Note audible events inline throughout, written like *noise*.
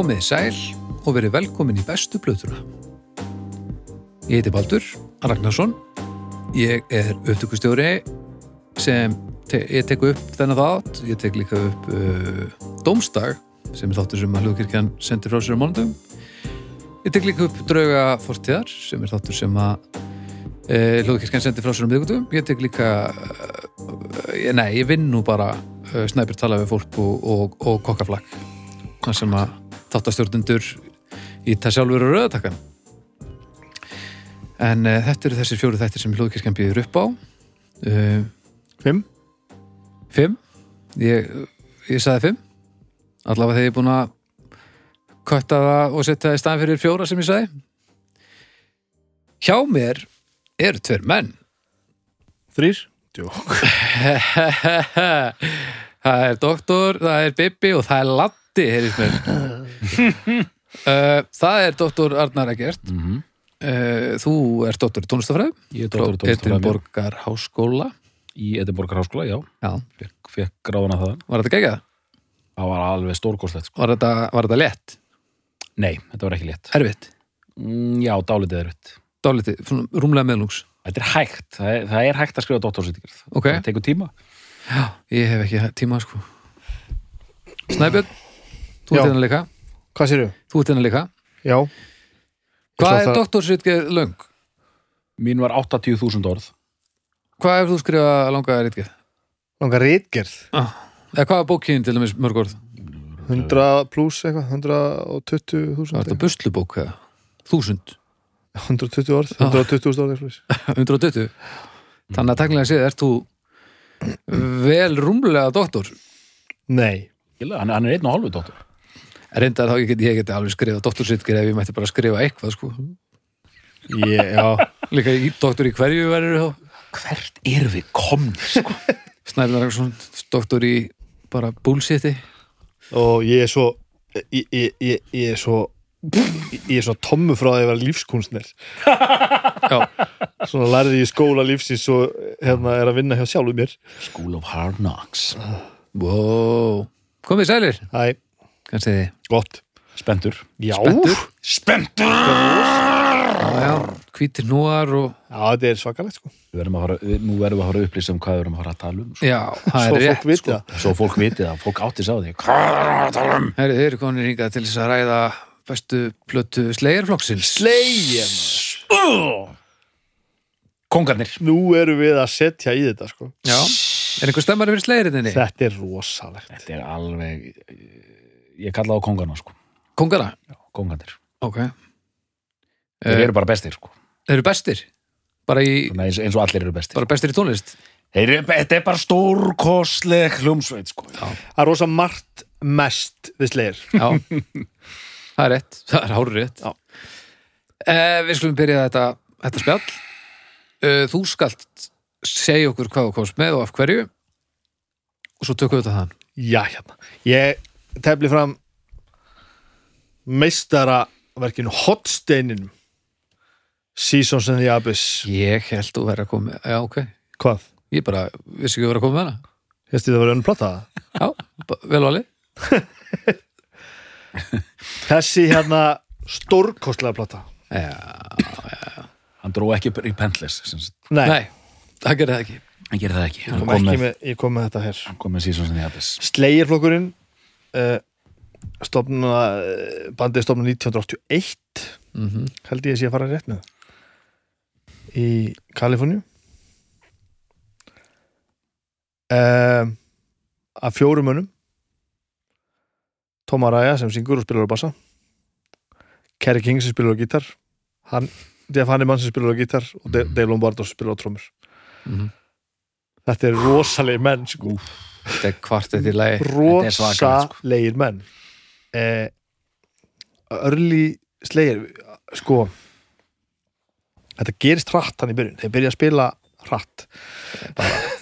Komið sæl og verið velkomin í bestu blöðuna. Ég heiti Baldur Ragnarsson. Ég er upptökustjóri sem te ég tek upp þennan þátt. Ég tek líka upp uh, Dómstag sem er þáttur sem að hlugkirkjan sendir frá sér á mánudum. Ég tek líka upp Drauga fortíðar sem er þáttur sem að uh, hlugkirkjan sendir frá sér á miðgutum. Ég tek líka, uh, nei, ég vinn nú bara uh, snæpir tala við fólk og, og, og kokkaflag. Það sem að þáttastjórnundur í það sjálfur og rauðatakkan. En uh, þetta eru þessir fjóru þættir sem hlugkirkjan býður upp á. Uh, Fimm? Fimm Ég, ég sagði fimm Allavega þegar ég er búin að kötta það og setja það í staðan fyrir fjóra sem ég sagði Hjá mér eru tveir menn Þrýr? Djók. *laughs* Það er doktor, það er Bibi og það er Latti heyrðist mér Uh, *laughs* Það er doktor Arnar Egert Mm -hmm. uh, Þú ert doktor í tónlistafræð Ég er dóttur í tónlistafræði. Edinborgar Háskóla Í Edinborgar háskóla, já. Já, Fekk, fekk gráðuna það. var þetta geggjað? Það var alveg stórkostlegt, sko. Var var þetta létt? Nei, þetta var ekki létt. Erfitt? Mm, já, dálítið er þetta. Dálítið, svona rúmlega meðlungs Þetta er hægt. Það er, það er hægt að skrifa dóttorsýtingar. Ok. Það tekur tíma. Já, ég hef ekki tíma sko Snæbjörn, þú ert hérna líka Hvað sérðu? Þú ert hérna líka Já. Hvað er doktorsritgeð löng? Mín var 80.000 orð. Hvað hefur þú skrifað langaði ritgeð? Langar rítgerð. Ah. Eða hvað er bókin til dæmis mörg orð? 100 pluss eitthvað, 120 Var þúsund. þetta buslubók eða? Þúsund? *laughs* 120 orð, 120 orð eitthvað. 120? *laughs* Þannig að taklega séð, ert þú vel rúmlega doktor Nei. Hann, hann er einn og hálfu dóttor. Reyndar þá ég geti, ég geti alveg skrifað doktorsritgeð ef ég mætti bara skrifa eitthvað sko Ég, já. Líka í doktor í hverju verður þá Hvert er við komni, sko? *laughs* Snæbjörn Ragnarsson, doktor í bara bullshiti Og ég er svo, ég, ég, ég, ég er svo, ég er svo tommu frá því að vera lífskunstner. Já, Svona lærði ég í skóla lífsins og hérna er að vinna hjá sjálfum mér. School of Hard Knocks. wow Komið sælir, Æ, kannski þið gott. Spendur. Já. Spendur! Já, já, hvítir núar og Já, þetta er svakalegt sko. Við verðum að fara, við, nú verðum við að fara að upplýsa um hvað við verðum að fara að tala um. Sko. já, það er rétt fólk sko. það. Svo fólk viti það, fólk átti sá því. Hvað er að tala um? Herri, þeir eru konir hingað til þess að ræða bestu plötu slegjarflokksins Slegin. Kongarnir. Nú erum við að setja í þetta sko. Já, er einhver stemmari fyrir slegjarinninni? Þetta er rosalegt. Þetta er alveg, ég kalla það kongarna, sko. Kongana? Kongarnir. Ok Þeir Eh, eru bara bestir, sko. Þeir eru bestir? Bara, í, Svona eins, eins og allir eru bestir. bara bestir í tónlist? Þeir eru, þetta er bara stórkostleg hljómsveit, sko. Já, Það er rosa margt mest við slegir. já Það er rétt, það er hárið rétt Já. eh, Við skulum byrja þetta, þetta spjall eh, Þú skalt segja okkur hvað þú komst með og af hverju og svo tökum við þetta þann Já, hérna. Ég tefli fram meistaraverkinu Hotsteininum Seasons in the Abyss. Ég held þú verið að koma með, já ok Hvað? Ég bara vissi ekki að vera að koma með hana Hérstu það var önnum platta? Já, ba- vel valið *laughs* Þessi hérna stórkostlega plata. Já, Hann dró ekki í sagt. Nei, nei, það gerði það ekki Hann gerir það ekki. ég Hann kom, kom ekki með, með, ég kom með þetta hér. hann kom með Seasons in the Abyss. Slegirflokkurinn uh, stofna, uh, bandið stofna 1981 mm held ég að sé að fara rétt með. Í Kaliforníu. Um, af fjórum mönnum. Tom Araya sem syngur og spilar á bassa. Kerry King sem spilar á gítar. Jeff Hanneman sem spilar á gítar og De- Dave Lombardo sem spilar á trómur -hmm. Þetta er rosalegi menn sko. Þetta er er svakalegt, sko. rosalegir menn eh, Early Slayer sko þetta gerist hratt hann í byrjun þeir byrja að spila hratt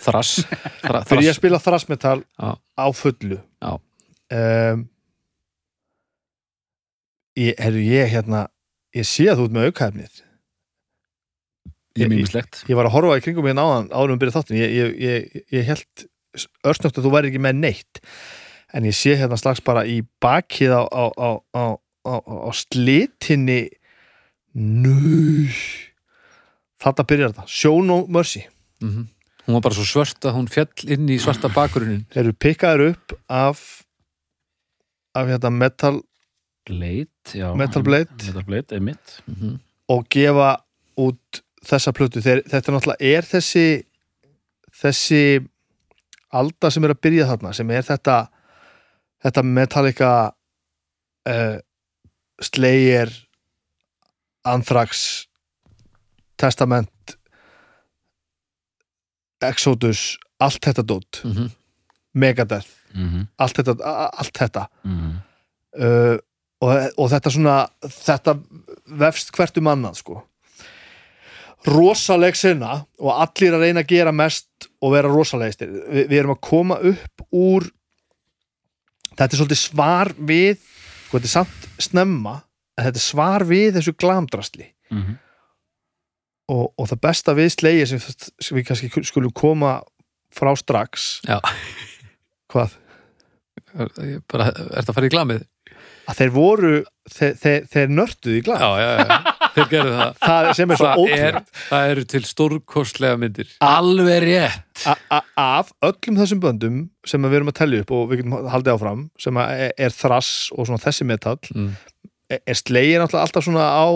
Þrass Þra, byrja að spila þrassmetal Já. á fullu Já. um, ég, herru, ég hérna ég sé að þú ert með aukæfnið Ég mýmislegt. ég var að horfa í kringum hérna áðan áður um byrja þáttin ég, ég, ég, ég held örsnögt að þú væri ekki með neitt. En ég sé hérna strax bara í bakið á, á, á, á, á, á slitinni. Nú þetta byrjar þetta. Show no mercy. Mhm. Hún var bara svo svört að hún fjall inn í svarta bakgrunin þeir eru pikkaður upp af af hérna metal Blade, já. Metal Blade. Metal Blade, einmitt. Mhm. og gefa út þessa plötu þeir, þetta náttúrulega er þessi þessi alda sem er að byrja þarna sem er þetta þetta Metallica uh, Slayer Anthrax Testament Exodus allt þetta dót, Mhm. Megadeth. Mm -hmm. allt þetta, allt þetta. Mm uh, og, og þetta svona þetta vefst hvert um annað sko rosaleg sinna og allir að reyna að gera mest og vera rosalegistir Vi, við erum að koma upp úr þetta er svolítið svar við sko þetta er samt snemma en þetta er svar við þessu glamdrasli -hmm. og, og það besta við slegið sem, sem við kannski skulum koma frá strax Já. hvað? Er það að fara í glamið? að þeir voru þeir, þeir, þeir nörtuðu í glam Já, já, já, þeir gerðu það. *laughs* Það sem er svo Það, er, það eru til stórkostlega myndir. Alveg rétt. A- a- af öllum þessum böndum sem við erum að tellja upp og við getum haldið áfram sem að er, er þrass og svona þessi metall mm. er, er slegin alltaf, alltaf svona á,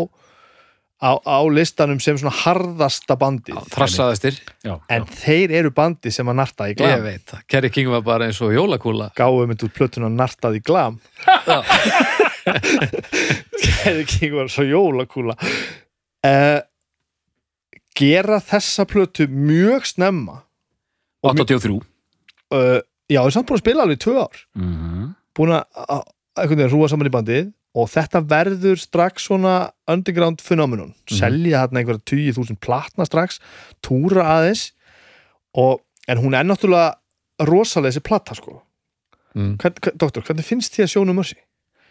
á, á listanum sem svona harðasta bandið. Þrassaðistir, já, en þeir eru bandið sem að narta í ég glam veit það. Kerry King var bara eins og jólakúla. Gáum við út plötuna nartað í glam. Já. *laughs* *laughs* Ekki var svo jólakúla. Uh, gera þessa plötu mjög snemma. Og mjög, 83 uh, já, við erum samt búin að spila alveg í tvö ár. Mm -hmm. búin að rúa saman í bandið. Og þetta verður strax svona underground phenomenon selja þarna einhverja 20.000 platna strax. Túra aðeins. Og, en hún er náttúrulega rosalega þessi platta sko. Mm. Hvern, doktor, hvernig finnst þið að sjónu mörsi?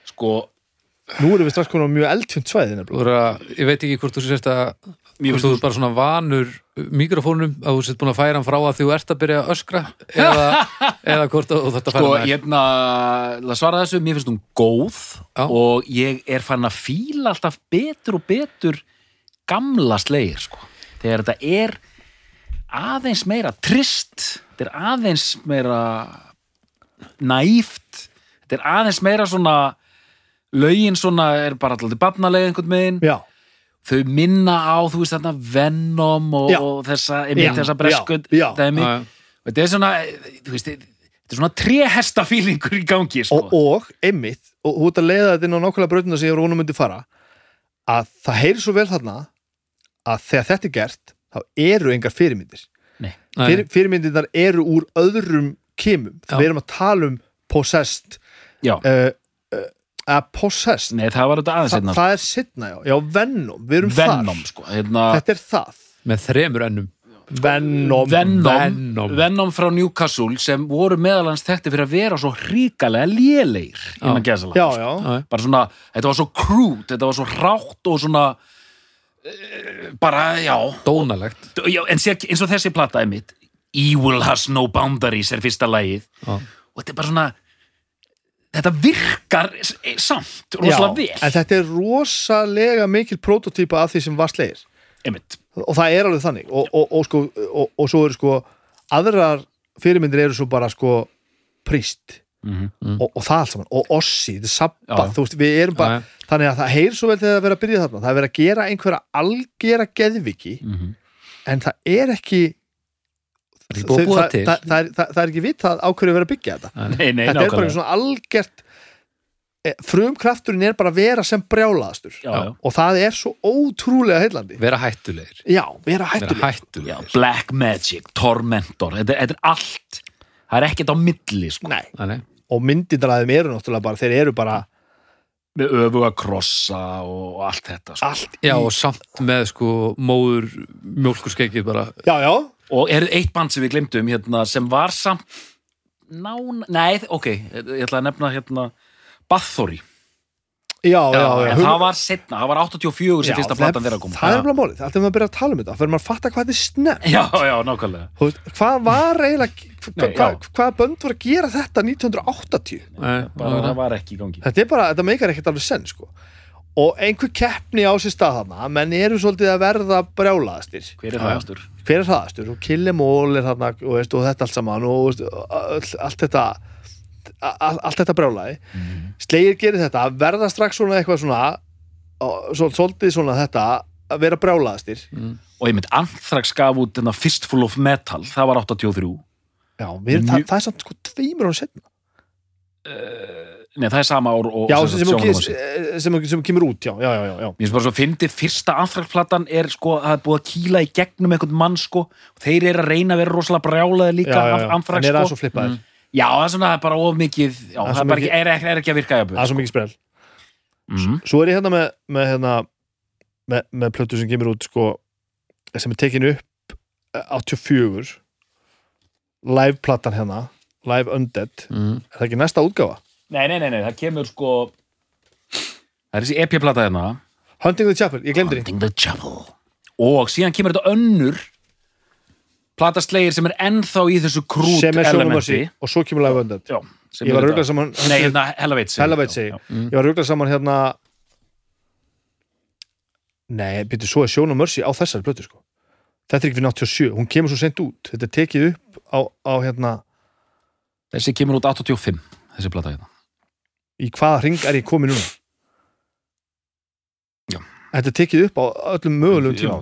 Sko, Nú erum við strax konar á mjög eldfjönd svæði Þú eru að, ég veit ekki hvort þú sérst að hvort þú ert bara svona vanur mikrofónum að þú sért búin að færa hann frá að þú ert að byrja að öskra eða, *laughs* eða hvort þú þetta Sko, færa ég hérna, að svara þessu, mér finnst hún góð Já. og ég er fann að fíla alltaf betur og betur gamla slegir, sko. Þegar þetta er aðeins meira trist, þetta er aðeins meira næft, þetta er aðeins meira svona, lögin svona er bara alltaf barnalega einhvern megin, Já, þau minna á, þú veist þarna, Venom og, og þessa, einmitt þessa bresku Já. Já. dæmi. Þetta er svona, þú veist, þetta er svona tréhesta fílingur í gangi, sko. og, og einmitt, og þú ert að leiða þetta inn á nákvæmlega brautina sem ég var vonum myndi fara að það heyri svo vel þarna að þegar þetta er gert þá eru engar fyrirmyndir. Fyrir, fyrirmyndirnar eru úr öðrum kimum, Já. við erum að tala um possessed Já, uh, uh, að possessed nei, það var þetta aðeins Þa, einna. það er sittna, já, já, Venom við erum Venom, þar, sko. Hérna, þetta er það með þremur ennum Venom, Venom, Venom. Venom. frá Newcastle sem voru meðalans þetta fyrir að vera svo hríkalega lélegir innan já, já, Já. Bara svona, þetta var svo crude, þetta var svo rátt og svona, uh, bara, já, dónalegt já en sé, eins og þessi platta er mitt, Evil has no boundaries er fyrsta lagið Já. og þetta er bara svona, þetta virkar samt, já rosalega vel. en þetta er rosalega mikil prototýpa af því sem var slegir Einmitt. og það er alveg þannig og, og, og, sko, og, og svo eru sko aðrar fyrirmyndir eru svo bara sko príst Mm og, og það allt saman, og ossi, þetta er sabbat Já, já. þú veist, við erum bara, Já, þannig að það heyr svo vel þegar það er verið að byrja þarna, það er verið að gera einhverja algera geðviki -hmm. en það er ekki Það er ekki búið að þau- það, það, það, er, það, það er ekki vitað á hverju er verið að byggja þetta. Nei, nei, þetta er bara nákvæmlega. svona algert eh, frumkrafturinn er bara að vera sem brjálaðastur. Já, já. og það er svo ótrúlega heillandi. Vera hættulegir. Já, vera vera hættuleg Já, hættulegir Black Magic, Tormentor þetta, þetta er allt. Það er ekkert á milli sko. Og myndindræðum eru náttúrulega bara þeir eru bara með öfuga krossa og, allt þetta sko. allt já í, og samt með sko móður mjólkurskeikið bara. Já, já, og er eitt band sem við glemdum hérna, sem var samt nána, nei, ok, ég ætla að nefna hérna Bathory, já, já, já, en hug- það var setna, það var 84 sem Já, fyrsta platan þeirra kom. það er bara það er maður að byrja að tala um þetta fyrir maður að fatta hvað þetta er snemt já, já, nákvæmlega. Þú veist, hvað var eiginlega hva, Nei, hva, já. hvaða bönd var að gera þetta 1980 Nei, bara það var ekki í gangi. Þetta er bara, þetta meikar ekkert alveg senn sko. og einhver keppni á sér stað þarna menn eru svolítið að verða brjálaðastir. Hver er Já. það aftur? Hver er hraðastur og Killemól er þarna og, veist, og þetta allt saman og veist, all, allt þetta all, allt þetta brjálaði slegir gerir þetta, verða strax svona eitthvað svona svolítið svona þetta að vera brjálaðastir og ég mynd Anthrax gaf út þennan Fistful of Metal, það var 83 já, við, það, það er samt sko tveimur án setna Nei, það er sama ár og já, sem sem, sem, sem, sem kemur út já, já, já, já, já. Mér finnst bara svo fyndið, fyrsta Anthrax-platan er sko, það er búið að kýla í gegnum einhvern mann sko, og þeir eru að reyna að vera rosalega brjálaði líka já, já, já. Anthrax en er það sko. svo flippaðir Já, það er svona bara of mikið, já, Það er það svo er, mikið- ekki, er, er, er ekki að virka það jafnvel. er svo mikið sprell Mm. svo er ég hérna með með, hérna, með, með plötu sem kemur út sko, sem er tekin upp eh, 84 live-platan hérna Live Undead, Mm. er það ekki næsta útgáfa? Nei, nei, nei, nei, það kemur sko, það er þessi EP-plata hérna, Hunting the Chapel, ég glemdi því. Hunting the Chapel. Og síðan kemur þetta önnur plataslegir sem er ennþá í þessu krút sem er Sjónum elementi. Mercy og svo kemur Live Undead Já, sem ég var að ruggla saman Nei, hérna, Hellaveit Hellaveit ég var að ruggla saman hérna nei, byrju, svo er Sjónum Mercy á þessari plötu sko. Þetta er ekki fyrir 87, hún kemur svo sent út. Þetta er tekið upp á, á hérna Þessi kemur út 85, þessi plata hérna. Í hvaða ring er ég komin núna? Já. þetta er tekið upp á öllum mögulegum tíma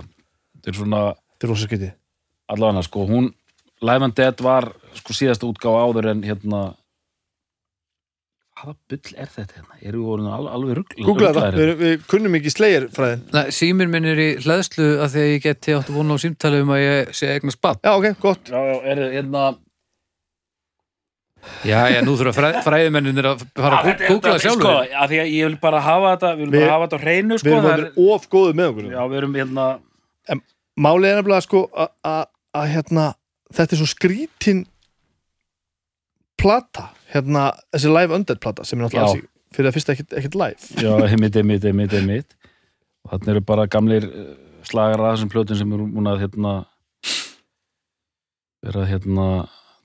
þetta er svona þetta er rosa skytið allavega sko, hún Live and Dead var sko síðasta útgáfa áður en hérna hvaða bull er þetta hérna? Eru við voru alveg, alveg rugl, Google þetta, ruglaðir við, við kunnum ekki slegir fræðin. Nei, símir minn er í hlæðslu að því að ég geti áttu vonu á símtali um að ég sé eignar spatt. já ok, gott. Já, já, er hérna Já, já, nú þurfa fræ, fræðimenninir að fara að googla þetta- sjálfur. sko, að því að ég vil bara hafa þetta við viljum Við- bara hafa þetta á hreinu við sko, erum það orðin of góðu með okkur. Já, við erum hérna málið er nefnilega sko að- að að, hérna, þetta er svo skrítin plata hérna, þessi live undead plata sem er náttúrulega í- fyrir að fyrsta ekkit, ekkit live. Já, heimitt, heimitt, heimitt, heimitt og þannig eru bara gamlir eh, slagar að þessum plötum sem eru múin að hérna vera að hérna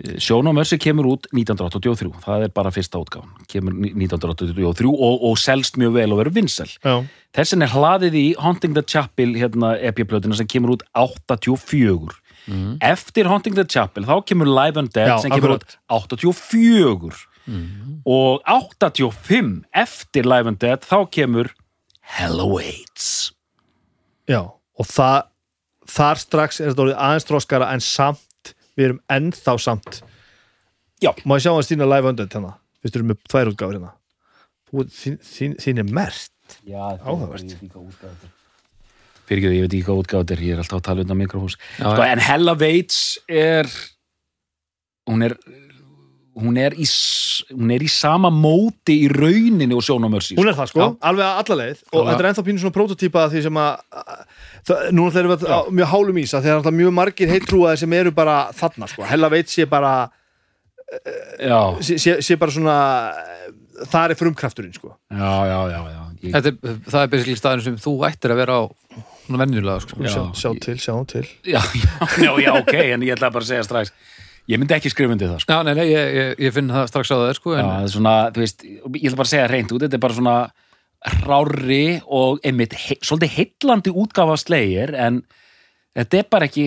öskra á okkur núna já, ég veit að þú veist hvernig það þú veist hvernig það liði maður ég slappið nú bara aðeins af ha. sjónumörs 83 Já. Hella Veits 85 já, og já, ok, ok, nú, nú þetta lóksins komið að reynda Sjóna Mercy kemur út 1983, það er bara fyrsta útgáfan, kemur ni- 1983 og, og selst mjög vel og verður vinsel. já, Þessin er hlaðið í Haunting the Chapel hérna EP-plötuna sem kemur út 84. Mm. Eftir Haunting the Chapel þá kemur Live and Dead Já, sem kemur akkurat. út 84 Mm. og 85 eftir Live and Dead þá kemur Hell Awaits já og það, þar strax er þetta orðið aðeins tróskara en samt við erum ennþá samt Já. má ég sjá að stína live undead hérna við erum með tvær útgáfur hérna Þú, þín, þín, þín er mert Já, Áhugavert. Fyrir ekki, ég veit ekki hvað útgáð þetta er, ég er alltaf að tala undan mikrofóns. Já, Sko, en Hella Waits er, hún er, hún er í, hún er í sama móti í rauninni og sjónamörsi. hún er það sko, Já. alveg að alla leið og þetta er ennþá pínu svona prototýpa af því sem að það, núna þeir eru við á mjög hálum ís að þeir eru alltaf mjög margir heitrúaði sem eru bara þarna sko, hella veit sé bara sé, sé, sé bara svona þar er frumkrafturinn sko já, já, já, já. Ég, Þetta er, það er basically staðin sem þú ættir að vera á svona venjulega, sko. Já. sjá, sjá til, sjá til já, já, já, já, ok, en ég ætla bara að segja strax, ég myndi ekki skrifa undir það, sko. Já, nei, nei, ég, ég, ég finn það strax á það, sko, Já, en það er svona, þú veist, ég ætla bara að segja reynd út, þetta er bara svona rári og einmitt he, svolítið heillandi útgáfa slegir, en þetta er bara ekki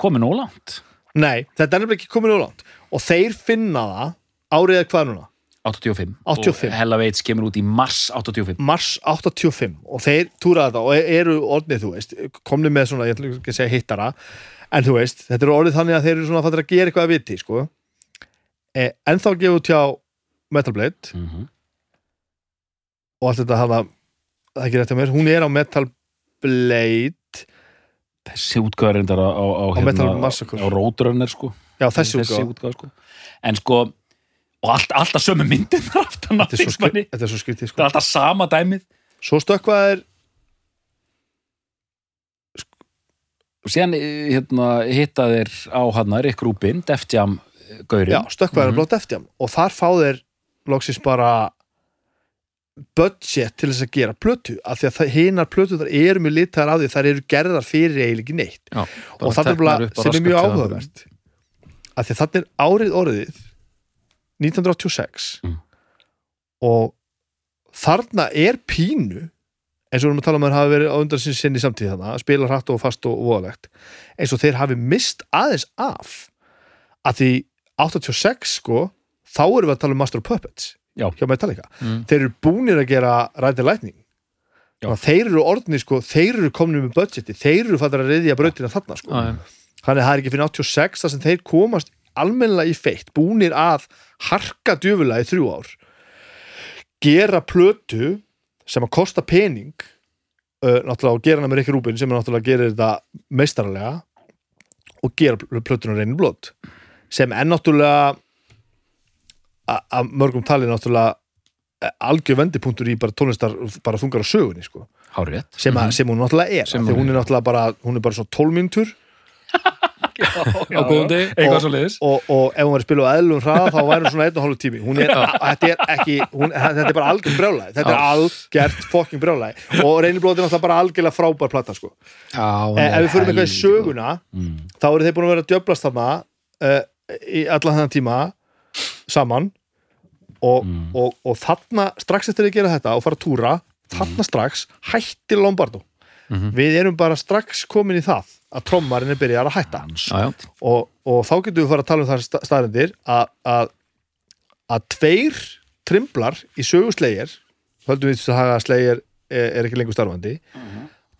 komið nóg langt. nei, þetta er nefnilega ekki komin langt og þeir finna það árið eða hvað núna 85. 85. Og Hella Veits kemur út í mars 85. mars 85 og þeir túra þetta og eru orðnið þú veist, komni með svona, ég ætla ekki að segja hittara en þú veist, þetta eru orðið þannig að þeir eru svona fattir að gera eitthvað að viti, sko e, en þá gefur tjá Metal Blade Mm -hmm. og allt þetta hafa það er ekki rétt að mér, hún er á Metal Blade Þessi útgáfa reyndar á, á, á, Massacre. á Roadrunner, sko. Já, þessi þessi útgáfa sko. en sko og allt, alltaf sömu myndin aftan á Þetta er svo, skri, þetta er svo skrítið það sko. er alltaf sama dæmið Svo stökkvað er og síðan eh, hérna, hitta þeir á hann Rick Rubin, Def Jam gaurinn. Já, stökkvað er Mhm. blótt eftir og þar fá þeir loksins bara budget til þess að gera plötu af því að hinar plötu þar eru mjög litar á því þar eru gerðar fyrir eiginlega ekki neitt. Já, og það er bara sem er mjög áhugavert. af því að þannig er árið orðið 1986 Mm. og þarna er pínu eins og við erum að tala um að þeir hafi verið á undan sinni sinni samtíð þarna, að spila hratt og fast og voðalegt eins og þeir hafi mist aðeins af að því 86 sko þá erum við að tala um Master of Puppets Já. hjá Metallica, Mm. þeir eru búnir að gera. Þannig að þeir eru orðni sko, þeir eru komnir með budgeti þeir eru fattar að reyðja brautina þarna sko Já, þannig að það er ekki fyrir 86 þar sem þeir komast almennilega í feitt búnir að harka djöfulega í þrjú ár gera plötu sem að kosta pening uh, náttúrulega og gera hana með Rikki Rúbin sem er náttúrulega að gera þetta meistarlega og gera pl- plötuna reynir blót sem er náttúrulega að mörgum tali náttúrulega eh, algjör vendipunktur í bara tónlistar bara þungar á sögunni sko. Sem, að, sem hún náttúrulega er, Sem hún er náttúrulega bara hún er bara svona tólmyntur *laughs* á góðum degi. Eitthvað Og- svo leiðis og, og ef hún var að spila á eðlum hraða þá væri hún svona einn og hálfu tími. Hún er, þetta er ekki, hún, þetta er bara algjörn brjálæði. Þetta er algjört fokking brjálæði. Og reynirblóð er náttúrulega bara algjörlega frábær plata sko. En ef við fyrir með eitthvað í helvíti söguna mm. þá eru þeir búin að vera að djöblast þarna uh, í allan þennan tíma saman. Og, Mm. og, og þarna strax eftir að gera þetta og fara að túra þarna strax hættir Lombardo. Mhm. við erum bara strax komin í það að trommarinn er byrjar að hætta. Og, og þá getum við fara að tala um það sta- staðrendir að, að, að tveir trimblar í söguslegir höldum við að haga að slegir er, er ekki lengur starfandi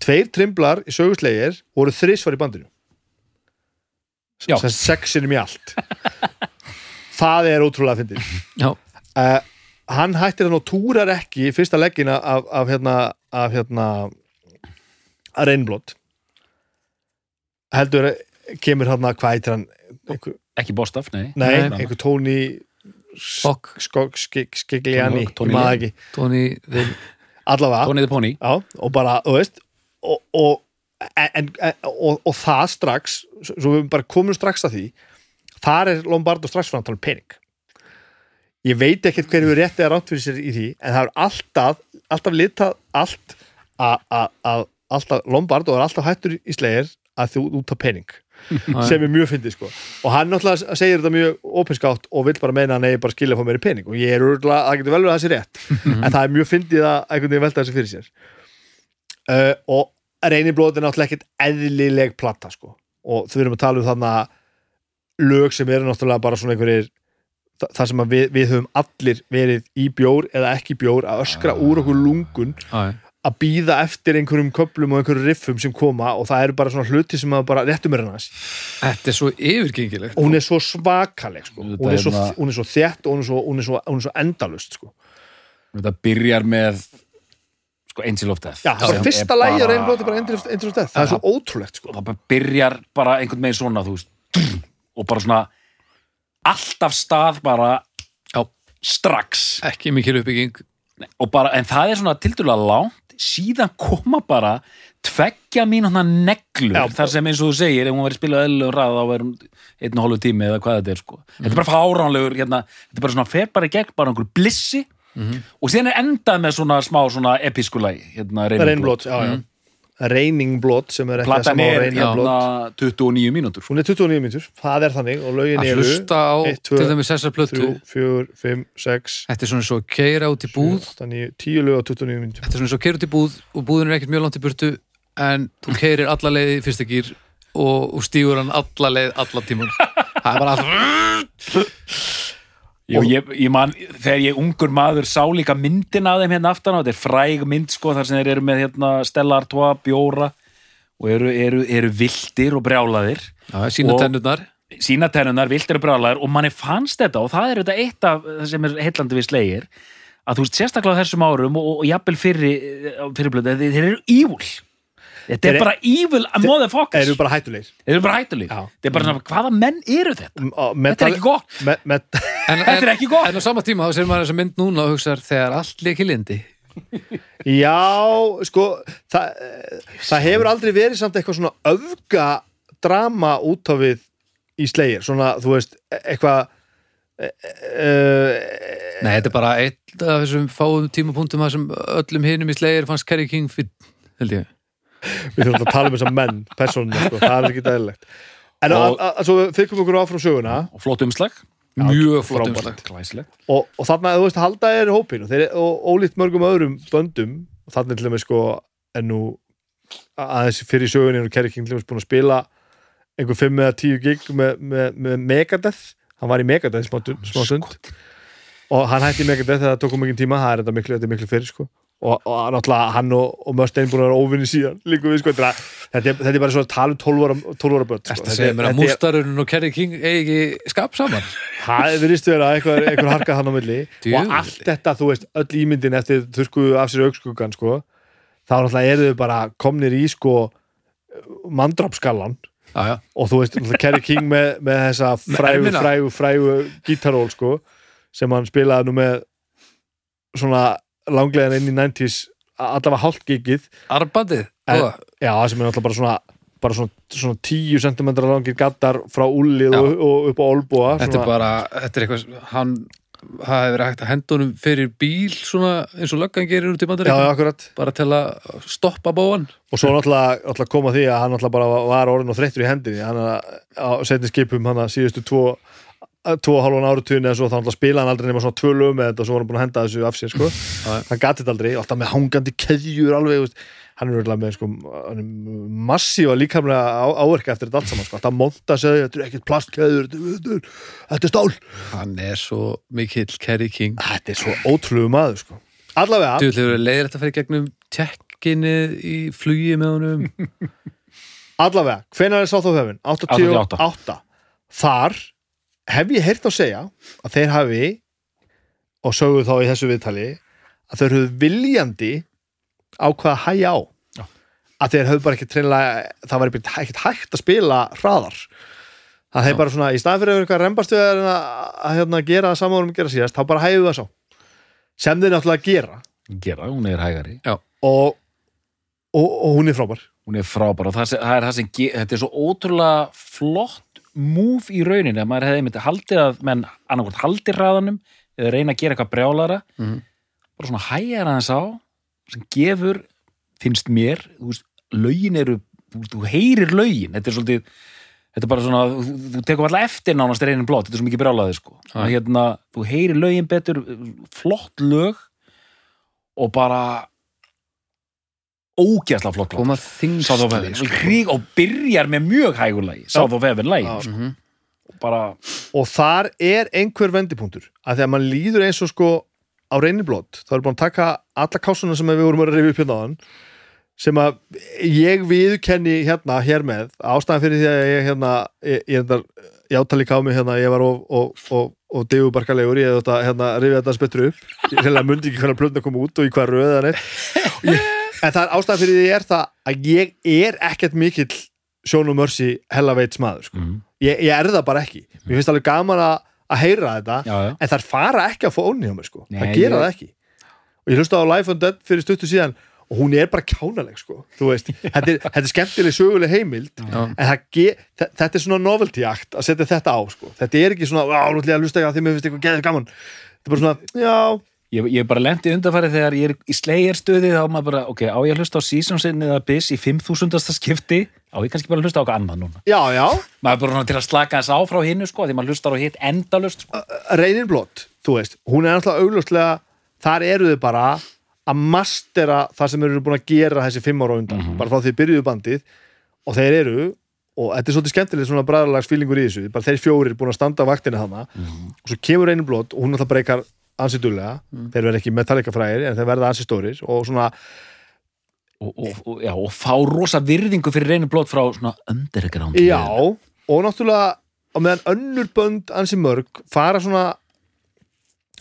tveir trimblar í söguslegir voru þrísvar í bandinu. Sem sexinum í allt. *laughs* Það er ótrúlega fyndið. Já, uh, hann hættir hann og túrar ekki fyrsta leggina af, af hérna af hérna að reynblót heldur kemur hann að hvað hann? Einhver, ekki Bostaf, nei. Nei, Nei. einhver Tony Skigliani Tony Tony the Pony. Já, og bara, þú veist og, og, en, og, og það strax svo við bara komum strax að því þar er Lombardo strax frá tala um pening. Ég veit ekkert hverju rétti að rátt fyrir sér í því en það er alltaf, alltaf litað allt að- að að- alltaf Lombardo er alltaf hættur í slegir að þú út af pening. *laughs* Sem er mjög fyndið sko. Og hann náttúrulega segir þetta mjög opinskátt og vill bara meina að nei, bara skilja að fá meiri pening. Og ég er úrlega, það getur vel verið að það sé rétt. *laughs* En það er mjög fyndið að einhvern veginn velta þessu fyrir sér. Uh, og reynirblóð er náttúrulega ekkert eðlileg platta sko. Og þau erum að tala um þarna lög sem eru náttúrulega bara svona einhverjir þa- þar sem við, við höfum allir verið í bjór eða ekki bjór að öskra úr okkur lungun já. Að býða eftir einhverjum köplum og einhverjum riffum sem koma og það eru bara svona hluti sem að bara réttum er hans Þetta er svo yfirgengilegt og hún er svo svakaleg sko. Þetta hún, er svo, er það- hún er svo þétt og hún er svo, hún er svo, hún er svo endalust sko. þetta byrjar með sko Angel of Death Já, það var fyrsta er lægi á bara- reynblóti bara endur eftir þetta það er svo ótrúlegt sko. og það bara byrjar bara einhvern veginn svona þú veist og bara svona alltaf stað bara Já. strax Ekki mikil uppbygging og bara, en það er svona tildulega langt síðan koma bara tveggja mínúna neglur Já. þar sem eins og þú segir, ef hún verið spilað eðlum ræð þá verðum einn og hálfu tími eða hvað þetta er sko. þetta er bara fáránlegur hérna, þetta er bara svona, fer bara í gegn bara einhver blissi og síðan er endað með svona smá svona episkulagi hérna, reynblót, já, já reyningblót sem er ekki að platan sama á er reyningblót hérna 29 mínútur. Hún er 29 mínútur, það er þannig og lögin eru hlusta á 1, 2, til dæmis þessar plötu. 3, 4, 5, 6 Þetta er svona svo keira út í búð. 10 lög og 29 mínútur. Þetta er svona svo keira út í búð og búðin er ekkert mjög langt í burtu en þú keirir alla leið í fyrsta gýr og, og stígur hann alla leið alla tímun Það er bara allt *laughs* Jú, ég, ég man, þegar ég ungur maður sá líka myndin af þeim hérna aftan á þetta er fræg mynd sko þar sem þeir eru með hérna Stella Artois, Bjóra og eru, eru, eru vildir og brjálaðir. Já, sína Og- tennurnar. sína tennunar, vildir og brjálaðir og manni fannst þetta og það er þetta eitt af það sem er heillandi við slegir að þú veist sérstaklega þessum árum og, og jafnvel fyrri, fyrri blöð, þeir, þeir eru ívúl þetta er Þeir- bara evil motherfuckers eru bara hættulegir þeir eru bara hættulegir þetta er bara svona, hvaða menn eru þetta? Þetta er ekki gott *laughs* Þetta er ekki gott. En á sama tíma þá sér maður þessa mynd núna og hugsaðar þegar allt leiki lindi. *laughs* Já, sko það, það hefur aldrei verið samt eitthvað svona öfga drama út á við í slegir, svona, þú veist eitthvað e, e, Nei, þetta er bara eitt af þessum fáum tímapunktum að sem öllum hinum í slegir fannst Kerry King fyrir, held ég. Við þurfum að tala um þessa menn persónuna, sko, það er ekki dæðilegt En Og- svo fyrir okkur áfram söguna. Og flott umslag. Mjög flott umslag. og, og þarna, þú veist, halda er hópin og, þeir, og ólíkt mörgum öðrum böndum. Og þarna til þeim sko en nú aðeins fyrir sögunni er Kerry King til dæmis búin að spila einhver 5 eða 10 gig með, með, með Megadeth. Hann var í Megadeth smá, stund- og hann hætti Megadeth þegar það tók um mikið tíma. Það er þetta miklu, er miklu fyrir sko og, og náttúrulega hann og, og Mustaine búin að vera óvinni síðan líka við sko þetta, er- þetta, er, þetta er bara svo að tala um 12 ára, 12 ára börn sko. Það segir mér að Þetta er- Mústarun og Kerry King eigi skap saman. *laughs* Það virðist vera einhver, einhver harka hann á milli Djöfull. og allt þetta, þú veist, öll ímyndin eftir þurrku af sér augskuggan sko, þá náttúrulega eru þau bara komnir í sko mandrapskallan já. og þú veist, Kerry King með, með þessa *laughs* frægu, ermina. frægu, frægu gítaról sko, sem hann spilaði nú með svona langlegan inn í 90s allavega hálft gigið Arbandið. Já, sem er náttúrulega bara svona bara svona, svona 10 cm langir gattar frá Já. og, og upp á olbúa Þetta er bara, þetta er eitthvað, hann, það hefur verið hægt að henda honum fyrir bíl svona eins og löggan gerir út í já, já, akkurat Bara til að stoppa bóan. og svo náttúrulega, náttúrulega koma því að hann náttúrulega bara var orðin og þreyttur í hendinni hann að- á setni skipum hann að síðustu tvo tvo og hálfan áratugin eða svo þá spila hann aldrei nema svona tvö lög með þetta og svo var hann búin að henda þessu af sér sko. Hann gati þetta aldrei, alltaf með hangandi keðjur alveg, þú veist. hann er örugglega með sko, hann er massífa líkamlega á, áverka eftir þetta allt saman, sko. alltaf monta segja þetta er ekkert plastkeður, þetta, er stál Hann er svo mikill Kerry King. þetta er svo ótrúlega maður sko. allavega, Þú að leiðir þetta að fara í gegnum tekkinni í flugi með honum. allavega hvenær er? 88 88. þar hef ég heyrt á segja að þeir hafi og sögðu þá í þessu viðtali að þeir höfðu viljandi ákvað að hæja á. Já. að þeir höfðu bara ekki treinlega það var ekkert hægt að spila hraðar. Það þeir Já. bara svona í staðan fyrir að vera eitthvað rembast við að, að, að hérna, gera það saman um gera síðast, þá bara hægðu það svo sem þeir náttúrulega gera. Gera, hún er hægari. Og, og, og hún er frábær. Hún er frábær og það, það er það sem þetta er svo ótrúlega flott move í rauninni að maður hefði einmitt haldið að menn annarkvort haldið hraðanum eða reyna að gera eitthvað brjálara Mhm. bara svona hægjar aðeins á sem gefur, finnst mér þú veist, lögin eru þú, heyrir lögin, þetta er svolítið þetta er bara svona, þú, tekur alltaf eftir nánast reynir blót, þetta er svo mikið brjálaði sko. Að hérna, þú heyrir lögin betur flott lög og bara ógæsla flott. Koma Heaven þingsli. Krík, og byrjar með mjög hægur lagi South of Heaven lagi Já. sko. Mhm. bara, og þar er einhver vendipunktur að þegar mann líður eins og sko á reyniblót, þá er búin að taka alla kásuna sem við vorum að rifja upp hérna áðan sem að ég viðkenni hérna hér með ástæðan fyrir því að ég hérna ég, ég, hérna, ég átali ká mig hérna ég var og, og, og, og degubarkalegur ég þetta hérna rifja þetta spettur upp ég reyna mundi ekki hvernig plötna kom út og í hvað röð það er ég, en það er ástæðan fyrir því er það að ég er ekkert mikill Sjón og Mörsi hella veits maður sko. mm, ég, ég er það bara ekki mér finnst alveg gaman að, að heyra þetta já, já en það fara ekki að fá onni á mér sko. Nei, það gera ég- það ekki og ég hlusta á Life on Dead fyrir stuttu síðan og hún er bara kjánaleg sko. *laughs* Þetta, er, þetta er skemmtileg söguleg heimild Já. en ge, þe- þetta er svona novelty act að setja þetta á sko. þetta er ekki svona, ég að hlusta ekki að því mér finnst eitthvað geðið gaman þetta er bara svona, já, Ég, ég bara lendi undarfæri þegar ég er í slegjarstöði þá er maður bara, ok, á ég að hlusta á Seasonsin eða Biss í 5000. skipti? Á ég kannski bara að hlusta á eitthvað annað núna? Já, já. Maður er bara til að slaka þess á frá hinnu sko, því maður hlustar á hitt endalust sko. Reinin Blott, þú veist, hún er náttúrulega augljóslega, þar eru þau bara að mastera það sem eru búin að gera þessi fimm ára undan, bara frá því þið byrjuðu bandið. Og þeir eru, og þetta er svolítið skemmtilegt svona bræðarlags fílingur í þessu, bara þeir fjórir búin að standa á vaktinni þarna og svo kemur Reinin Blott og hún náttúrulega breykar ansi dullega, þeir verða ekki Metallica frægir en þeir verða ansi stórir og svona og, og, og, já, og fá rosa virðingu fyrir reynum blót frá svona underground Já, og náttúrulega á meðan önnur bönd ansi mörg fara svona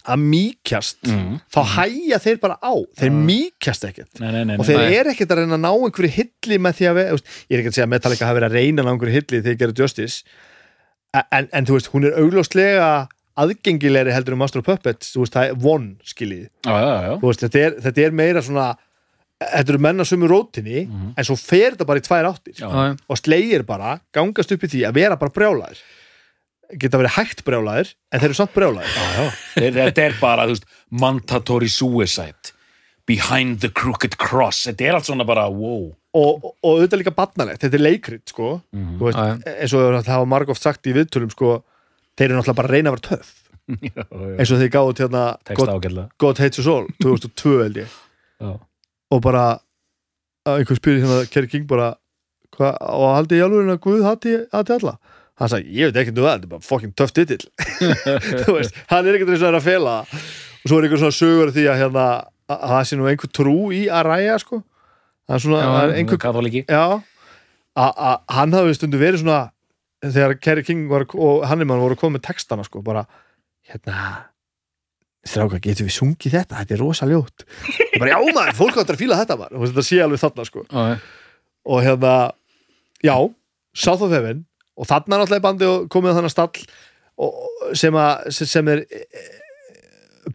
að mýkjast Mm. þá hæja þeir bara á. Þeir mýkjast ekkert. Nei, nei, nei, og þeir eru ekkert að reyna að ná einhverju hilli með því að við, ég er ekki að segja að Metallica hafi verið að reyna að ná einhverju hilli þegar þeir gerðu Justice. En, en þú veist, hún er augljóslega aðgengilegri heldur um Master of Puppets þú veist, það er von, skiljið Já, já, já. Þú veist, þetta, er, þetta er meira svona þetta eru menna sumu rótinni Mhm. en svo fer þetta bara í tvær áttir. Já. Já, og slegir bara, gangast upp í því að vera bara brjálæðir geta verið hægt brjálæðir en þeir eru samt brjálæðir Þetta er bara, þú veist, mandatory suicide. Behind the crooked cross. Þetta er allt svona bara, wow. Og, og, og auðvitað líka barnalegt, þetta er leikrit sko, þú veist, Já, já. eins og það hafa margóft sagt í viðtölum sko, þeir eru náttúrulega bara að reyna að vera *laughs* já. eins og þeir gáðu til hérna God, Hates Us All *laughs* 2002 held ég. Já. og bara að einhver spyrir hérna Kerry King bara hva, og haldi ég alveg að Guð hati, hati alla? Hann sagði, ég veit ekki um það, þetta er bara fucking töff titill. *laughs* Þú veist, hann er ekkert eins og það er að fela. Og svo er einhver svona sögur því að hérna, að að það sé nú einhver trú í að ræja sko. Það er svona, Já, er einhver já, hann hafi stundu verið svona þegar Kerry King var, og Hannemann voru komið með textana sko, bara hérna stráka, getum við sungið þetta, þetta er rosa ljótt. Ég bara, já maður, fólk áttur að fíla þetta maður, og þetta sé alveg þarna sko. Já. og hérna, já South of Heaven, og þarna er í bandi og komið á þannig stall og, sem, að, sem- er eh,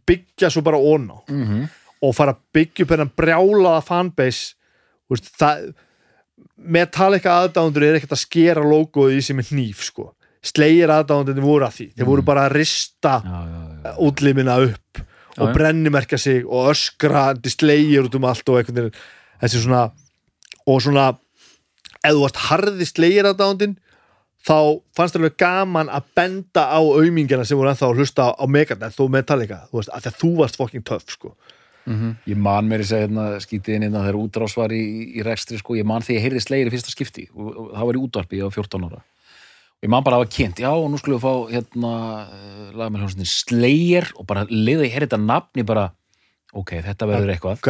byggja svo bara ón á. Mm -hmm. og fara að byggja upp hennan brjálaða fanbase. Veist, það Metallica aðdándur er ekkert að skera logoð í sem er hníf sko. Slegir aðdándur voru að því. Þeir voru bara að rista já, já, já. útlimina upp og já. brennimerkja sig og öskrandi slegir út um allt og veginn. Þessi svona og svona ef þú varst harði slegir aðdándin þá fannst það alveg gaman að benda á aumingjana sem voru ennþá að hlusta á Megadeth og Metallica. Þú veist, af því að þú varst fucking töff sko Ég man mér að segja hérna, skítið inn hérna þegar útrás var í, í rekstri sko, ég man þegar ég heyrði slegir í fyrsta skipti. Og, og það var í útvarpi, var 14 ára. Og ég man bara að hafa kynnt, já, og nú skulum við fá hérna, laga með hljómsveitin slegir og bara liða ég heyrði þetta nafn ég bara, ok, þetta verður eitthvað.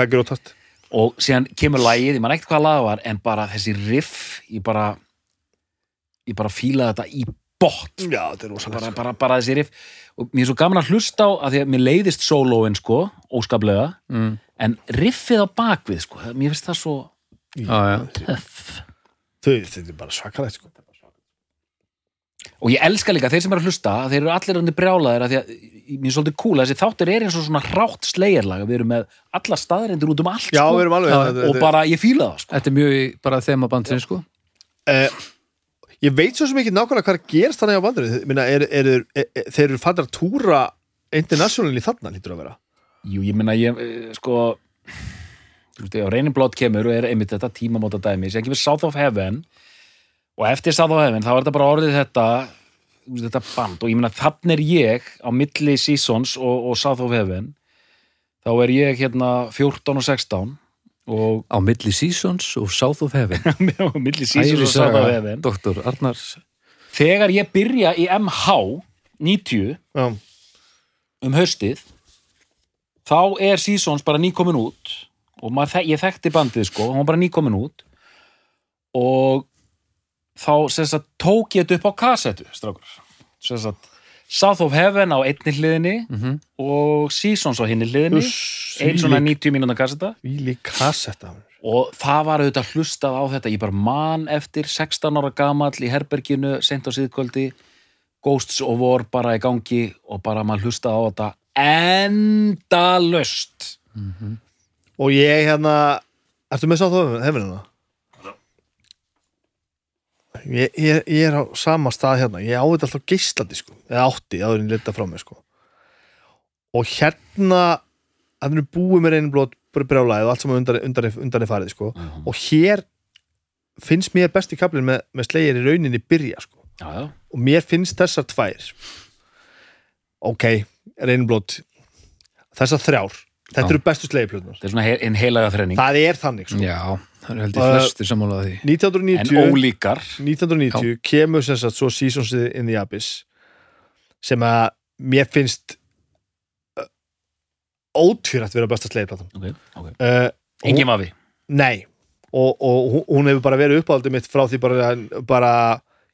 og síðan kemur lagið, ég man ekkert hvað lag var en bara þessi riff, ég bara ég bara fílaði þetta í bótt er rosalega bara, bara, bara þessi riff. Og mér er svo gaman að hlusta á að því að mér leiðist sólóin sko, óskaplega Mm. en riffið á bakvið sko, mér finnst það svo já. töff. Þau, þetta er bara svakalegt sko. Og ég elska líka þeir sem eru að hlusta þeir eru allir undir brjálaðir að því að mér er svolítið cool að þessi þáttur er eins og svona rátt slegjarlag. Við erum með alla staðarindur út um allt Já, sko, við erum alveg og þetta- bara ég fíla það sko. Þetta er mjög bara þema bandsin sko. Eh, Ég veit svo ekki nákvæmlega hvað er að gerast þannig á bandinu Minna, er, er, er, Þeir eru fattar að túra internationally þarna lítur að vera? Jú, ég meina ég, eh, sko þú veist, ef Reynin Blood kemur og er einmitt þetta tímamóta dæmi, sem kemur South of Heaven og eftir South of Heaven þá er þetta bara orðið þetta þetta band. Og ég meina þannig er ég á milli Seasons og, og South of Heaven. Þá er ég hérna 14 og 16 og Á milli Seasons og South of Heaven. *laughs* Á milli Seasons og South of Heaven. Doktor Arnars. Þegar ég byrja í MH 90 Já, um haustið þá er Seasons bara nýkomin út og maður, ég þekkti bandið sko hann var bara nýkomin út. Og þá sem sagt tók ég þetta upp á kassettu strákur South of Heaven á einni hliðinni mm og Seasons á hinni hliðinni. Einn svona 90 mínúna kassetta. Víli kassetta og það var auðvitað hlustað á þetta ég bara man eftir 16 ára gamall í herberginu, sent á síðkvöldi. Ghosts of War bara í gangi og bara maður hlustað á þetta endalöst Og ég hérna Ertu með sátt á hefnina? Ég, ég, ég er á sama stað hérna. Ég á þetta alltaf geislandi sko. Eða átti, áður en lita frá mig sko. Og hérna Það er búið með reynum blót brjálæði og allt sem undan, undan, undan er farið sko. Og hér finnst mér besti kaplinn með, með slegir í rauninni byrja sko. Já, já. og mér finnst þessar tvær. Ok, reynblót þessar þrjár þetta Já. eru bestu slegiplutunar þetta er svona he en heilaga þrenning það er þannig sko. Já, það er held ég Uh, flestir sammálaði því en 1990, ólíkar 1990 kemur sem sagt svo Seasons in the Abyss sem að mér finnst uh, ótvírætt vera besta slegiplatan okay, okay. uh, engin vafi Nei og, og hún- hún hefur bara verið uppáldið mitt frá því bara, bara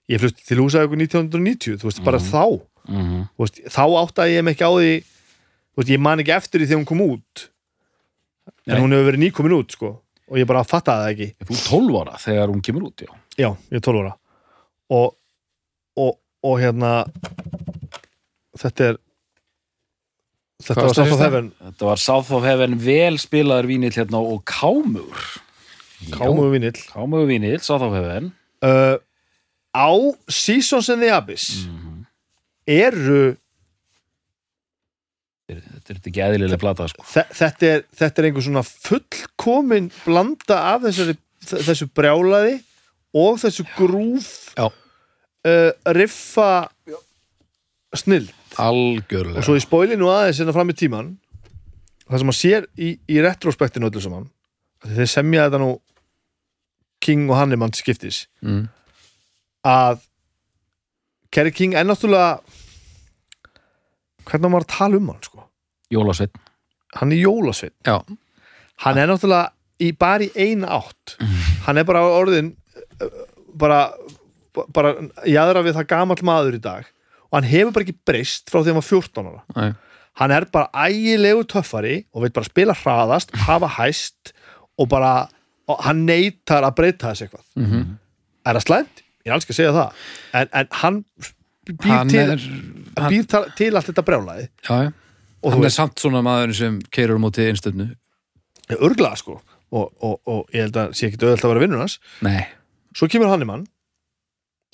ég flutti til Húsavíkur 1990 þú veist, bara Mhm. þá -hmm. þú veist, þá áttaði ég mig ekki á því veist, ég man ekki eftir því þegar hún kom út en Nei. hún hefur verið nýkomin út sko og ég bara fattaði það ekki Þú er 12 ára þegar hún kemur út, já. já, ég er 12 ára og, og, og hérna þetta er þetta Hvað var South of? Heaven Þetta var South of Heaven vel spilaður vínill hérna og Kámur. Kámu vinill Kámur vínill, South of Heaven. uh, á Seasons in the Abyss Mhm. eru Þetta er ekki eðlilega plata, sko. þe- þetta er, þetta er einhver svona fullkomin blanda af þessari, þessu brjálaði og þessu grúf Já. uh, riffa snill algjörlega og svo í spoilinu aðeins hérna fram í tíman það sem maður sér í, í retrospektinu öllu saman af því þeir semja þetta nú King og Hannemann skiptis mm. að Kerry King er náttúrulega hvernig á maður að tala um hann sko? Jólasveit. hann er jólasveit Já. hann er náttúrulega í, bara í eina átt. Hann er bara orðin uh, bara, bara jáðra við það gamall maður í dag. Og hann hefur bara ekki breyst frá því hann var 14 ára. Nei. hann er bara ægilegu töffari og veit bara spila hraðast, hafa hæst og bara, og hann neytar að breyta þessu eitthvað. Mm er það slæmt? Ég er alls ekki að segja það. En, en hann býr hann til, er hann, býr til, allt þetta brjálaði já, já. hann er veist, samt svona maður sem keirur á móti einstöðnu örglaða sko. Og, og, og ég held að sé ekki auðvitað að vera vinnur hans. Nei, svo kemur Hannemann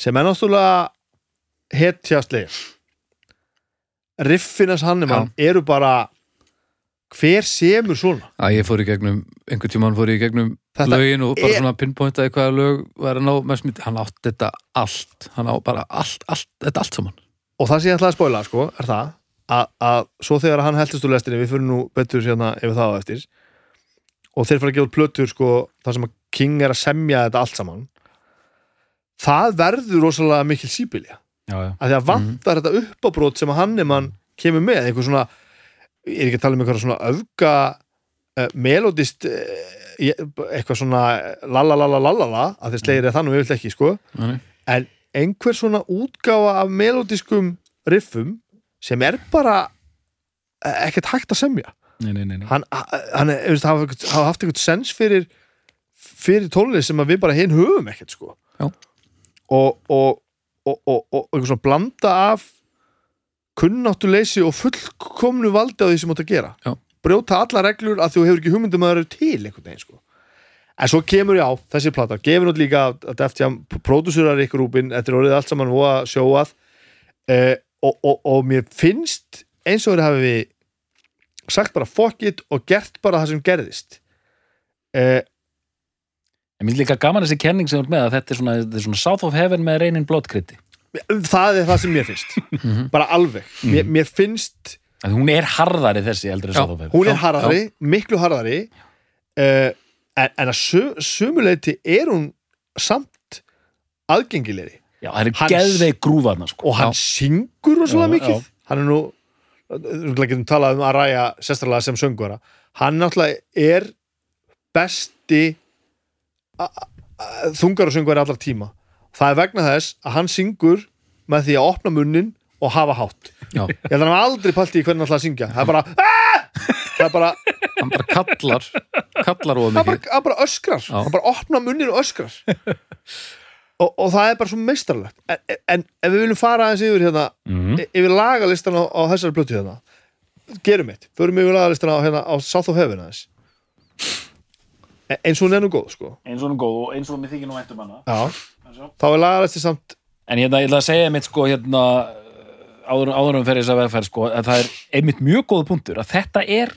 sem er náttúrulega hetjastlega riffinans Hannemann eru bara hver semur svona? Að ég fór í gegnum einhvern tímann fór ég í gegnum Þetta lögin og bara er- svona pinpointaði hvaða lög var að ná mest mitt, hann átt þetta allt. Hann á bara allt, allt, þetta allt saman. Og það sem ég ætlaði að spoila sko er það að, að svo þegar hann heldist úr lestinni við fyrir nú betur hérna yfir það á eftir og þeir fara að gefa plötur sko þar sem að King er að semja þetta allt saman það verður rosalega mikil já. að því að vantar þetta uppábrót sem að Hannemann kemur með einhver svona, ég er ekki að tala um einhver svona öfga uh, melodist uh, eitthvað svona lalalalalala að þeir slegir það nú yfirlega ekki sko. Nei. en einhver svona útgáfa af melodiskum riffum sem er bara eh, ekkert hægt að semja. Nei, nei, nei, nei. hann, hann hafa, haft einhvern sens fyrir fyrir tónlist sem við bara hinn höfum ekkert sko. Og, og, og, og, og einhvern svona blanda af kunnáttuleysi og fullkomnu valdi á því sem átt að gera. Já. brjóta alla reglur að þú hefur ekki hugmyndum að það eru til einhvern veginn sko. En svo kemur já, þessi plata, gefur nátt líka að Def Jam, pródúsurar ykkur rúpin þetta er orðið allt saman að sjóað. Eh, og, og, og mér finnst eins og þeir hafi sagt bara fuck it og gert bara það sem gerðist. Eh, Ég myndi líka gaman þessi kenning sem þú ert með að þetta er svona, þetta er svona South of Heaven með reynin blótkriti. Það er það sem mér finnst. Bara alveg, mér, mér finnst Að hún er harðari þessi Já, Heaven. hún er Já, harðari, miklu harðari. Uh, en, en að su, sumuleiti er hún samt aðgengilegri. Já, það er geðveik grúfaðna, sko. og hann syngur rosalega Já, mikið. Já. hann er nú við getum talað um að ræja sérstaklega sem söngvara. Hann náttúrulega er besti þungar og söngvara allar tíma það er vegna þess að hann syngur með því að opna munnin og hafa hátt. Já, ég held að hann aldrei pælt í hvernig hann ætlaði að syngja. Það er bara "Ah!" það er bara, hann bara kallar kallar of hann bara, mikið. hann bara öskrar. Já. hann bara opna munnin og öskrar. Og, og það er bara svo meistarlegt en, en ef við viljum fara aðeins yfir hérna Mm. y- yfir lagalistan á, á þessari blötu hérna. Gerum eitt, förum yfir lagalistan á, hérna, á South of Heaven aðeins. E- eins og hún er nú góð sko. Eins og hún er góð og eins og mér þykir nú væntum hana. Já. Þá er lagalisti samt En hérna, ég ætla að segja mitt sko hérna áður, áður um fyrir þess að vegferð sko að það er einmitt mjög góð punktur að þetta er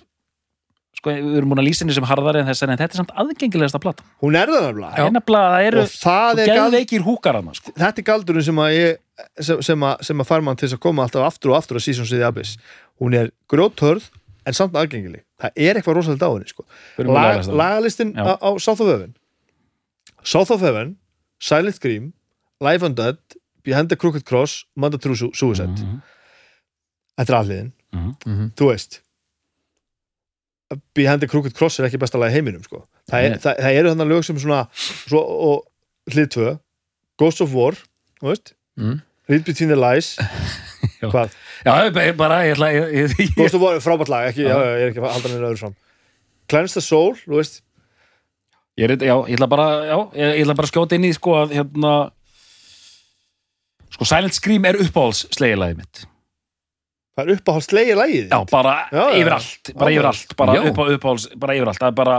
sko, við erum múin að lýsa henni sem harðari en þess en þetta er samt aðgengilegasta plata. hún er það nefnilega. Er að eru og það er gald, sko. þetta er galdurinn sem að ég sem, sem, að, sem að fær mann til þess að koma alltaf aftur og aftur að Seasons of the Abyss. Hún er grjóthörð en samt aðgengileg. Það er eitthvað rosalega henni sko. Lagalistin á, á South of Silent Scream Life Undead Behind the Crooked Cross Manda True Su- Suicide Mhm. þetta er alliðin, Mhm. Mhm. þú veist Behind the Crooked Cross er ekki besta lag í heiminum sko. það, er, það, það eru þannig lög sem svona svo, og hlið tvö Ghost of War þú veist Mm. Read Between the Lies *laughs* Hvað? Já, ég- bara, ég ætla ég, ég, ég, Ghost of War, frábært lag, ekki, já, ég er ekki að halda neina öðru fram Cleanse the Soul, þú veist ég, er, já, ég ætla bara já, ég, ætla bara að skjóta inn í sko að hérna sko Silent Scream er uppáhalds slegilagið mitt Það er uppáhalds slegið lagið Já, bara Já, já. yfir allt bara Já, yfir allt, bara já. upp á uppáhalds bara yfir allt, það er bara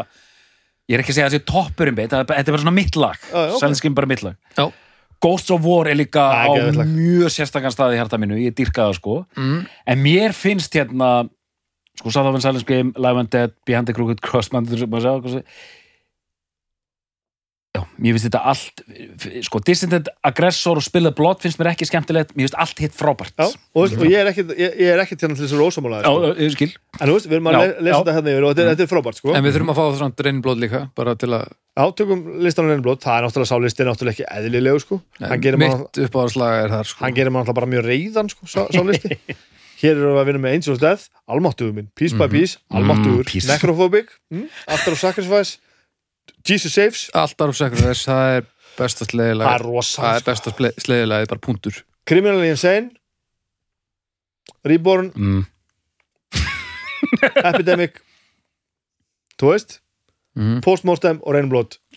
ég er ekki að segja að það sé toppurinn beitt, þetta er bara svona mitt lag Já, já, ok. Silent Scream bara mitt lag Já. Ghosts of War er líka er á mjög sérstakann stað í hjarta mínu, ég dýrka það sko mm. en mér finnst hérna sko South of Silent Scream, Live and Dead Behind the Crooked Cross hvað sé- Já, mér finnst þetta allt sko, Dissident Aggressor og Spilled Blood finnst mér ekki skemmtilegt, mér finnst allt hitt frábært. Já, og, veist, og ég er ekkit, ég, ég er ekkit hérna til þess að rósamála Já, sko. En þú veist, við erum að Já, le lesa já. þetta hérna yfir og þetta, er- þetta er frábært, sko. En við þurfum að fá það svona reynblóð líka bara til að Já, tökum listan á reynblót, það er náttúrulega sálistin náttúrulega ekki eðlilegu, sko. Hann gerir mann mitt uppáðarslag er þar sko. hann gerir alltaf bara mjög reyðan, sko, sá, sálisti *laughs* Hér erum við að vinna með Angels Death, Almáttugur minn, Piece by Piece, Almáttugur, Mm, peace. Necrophobic, mm, After of Sacrifice, Jesus Saves, Alltaf Sacrifice, það er besta það sleiðilag er rosa, það er sko. besta sleiðilag, bara punktur. Criminally Insane, Reborn, mm. *laughs* Epidemic, þú veist, mm. Postmortem og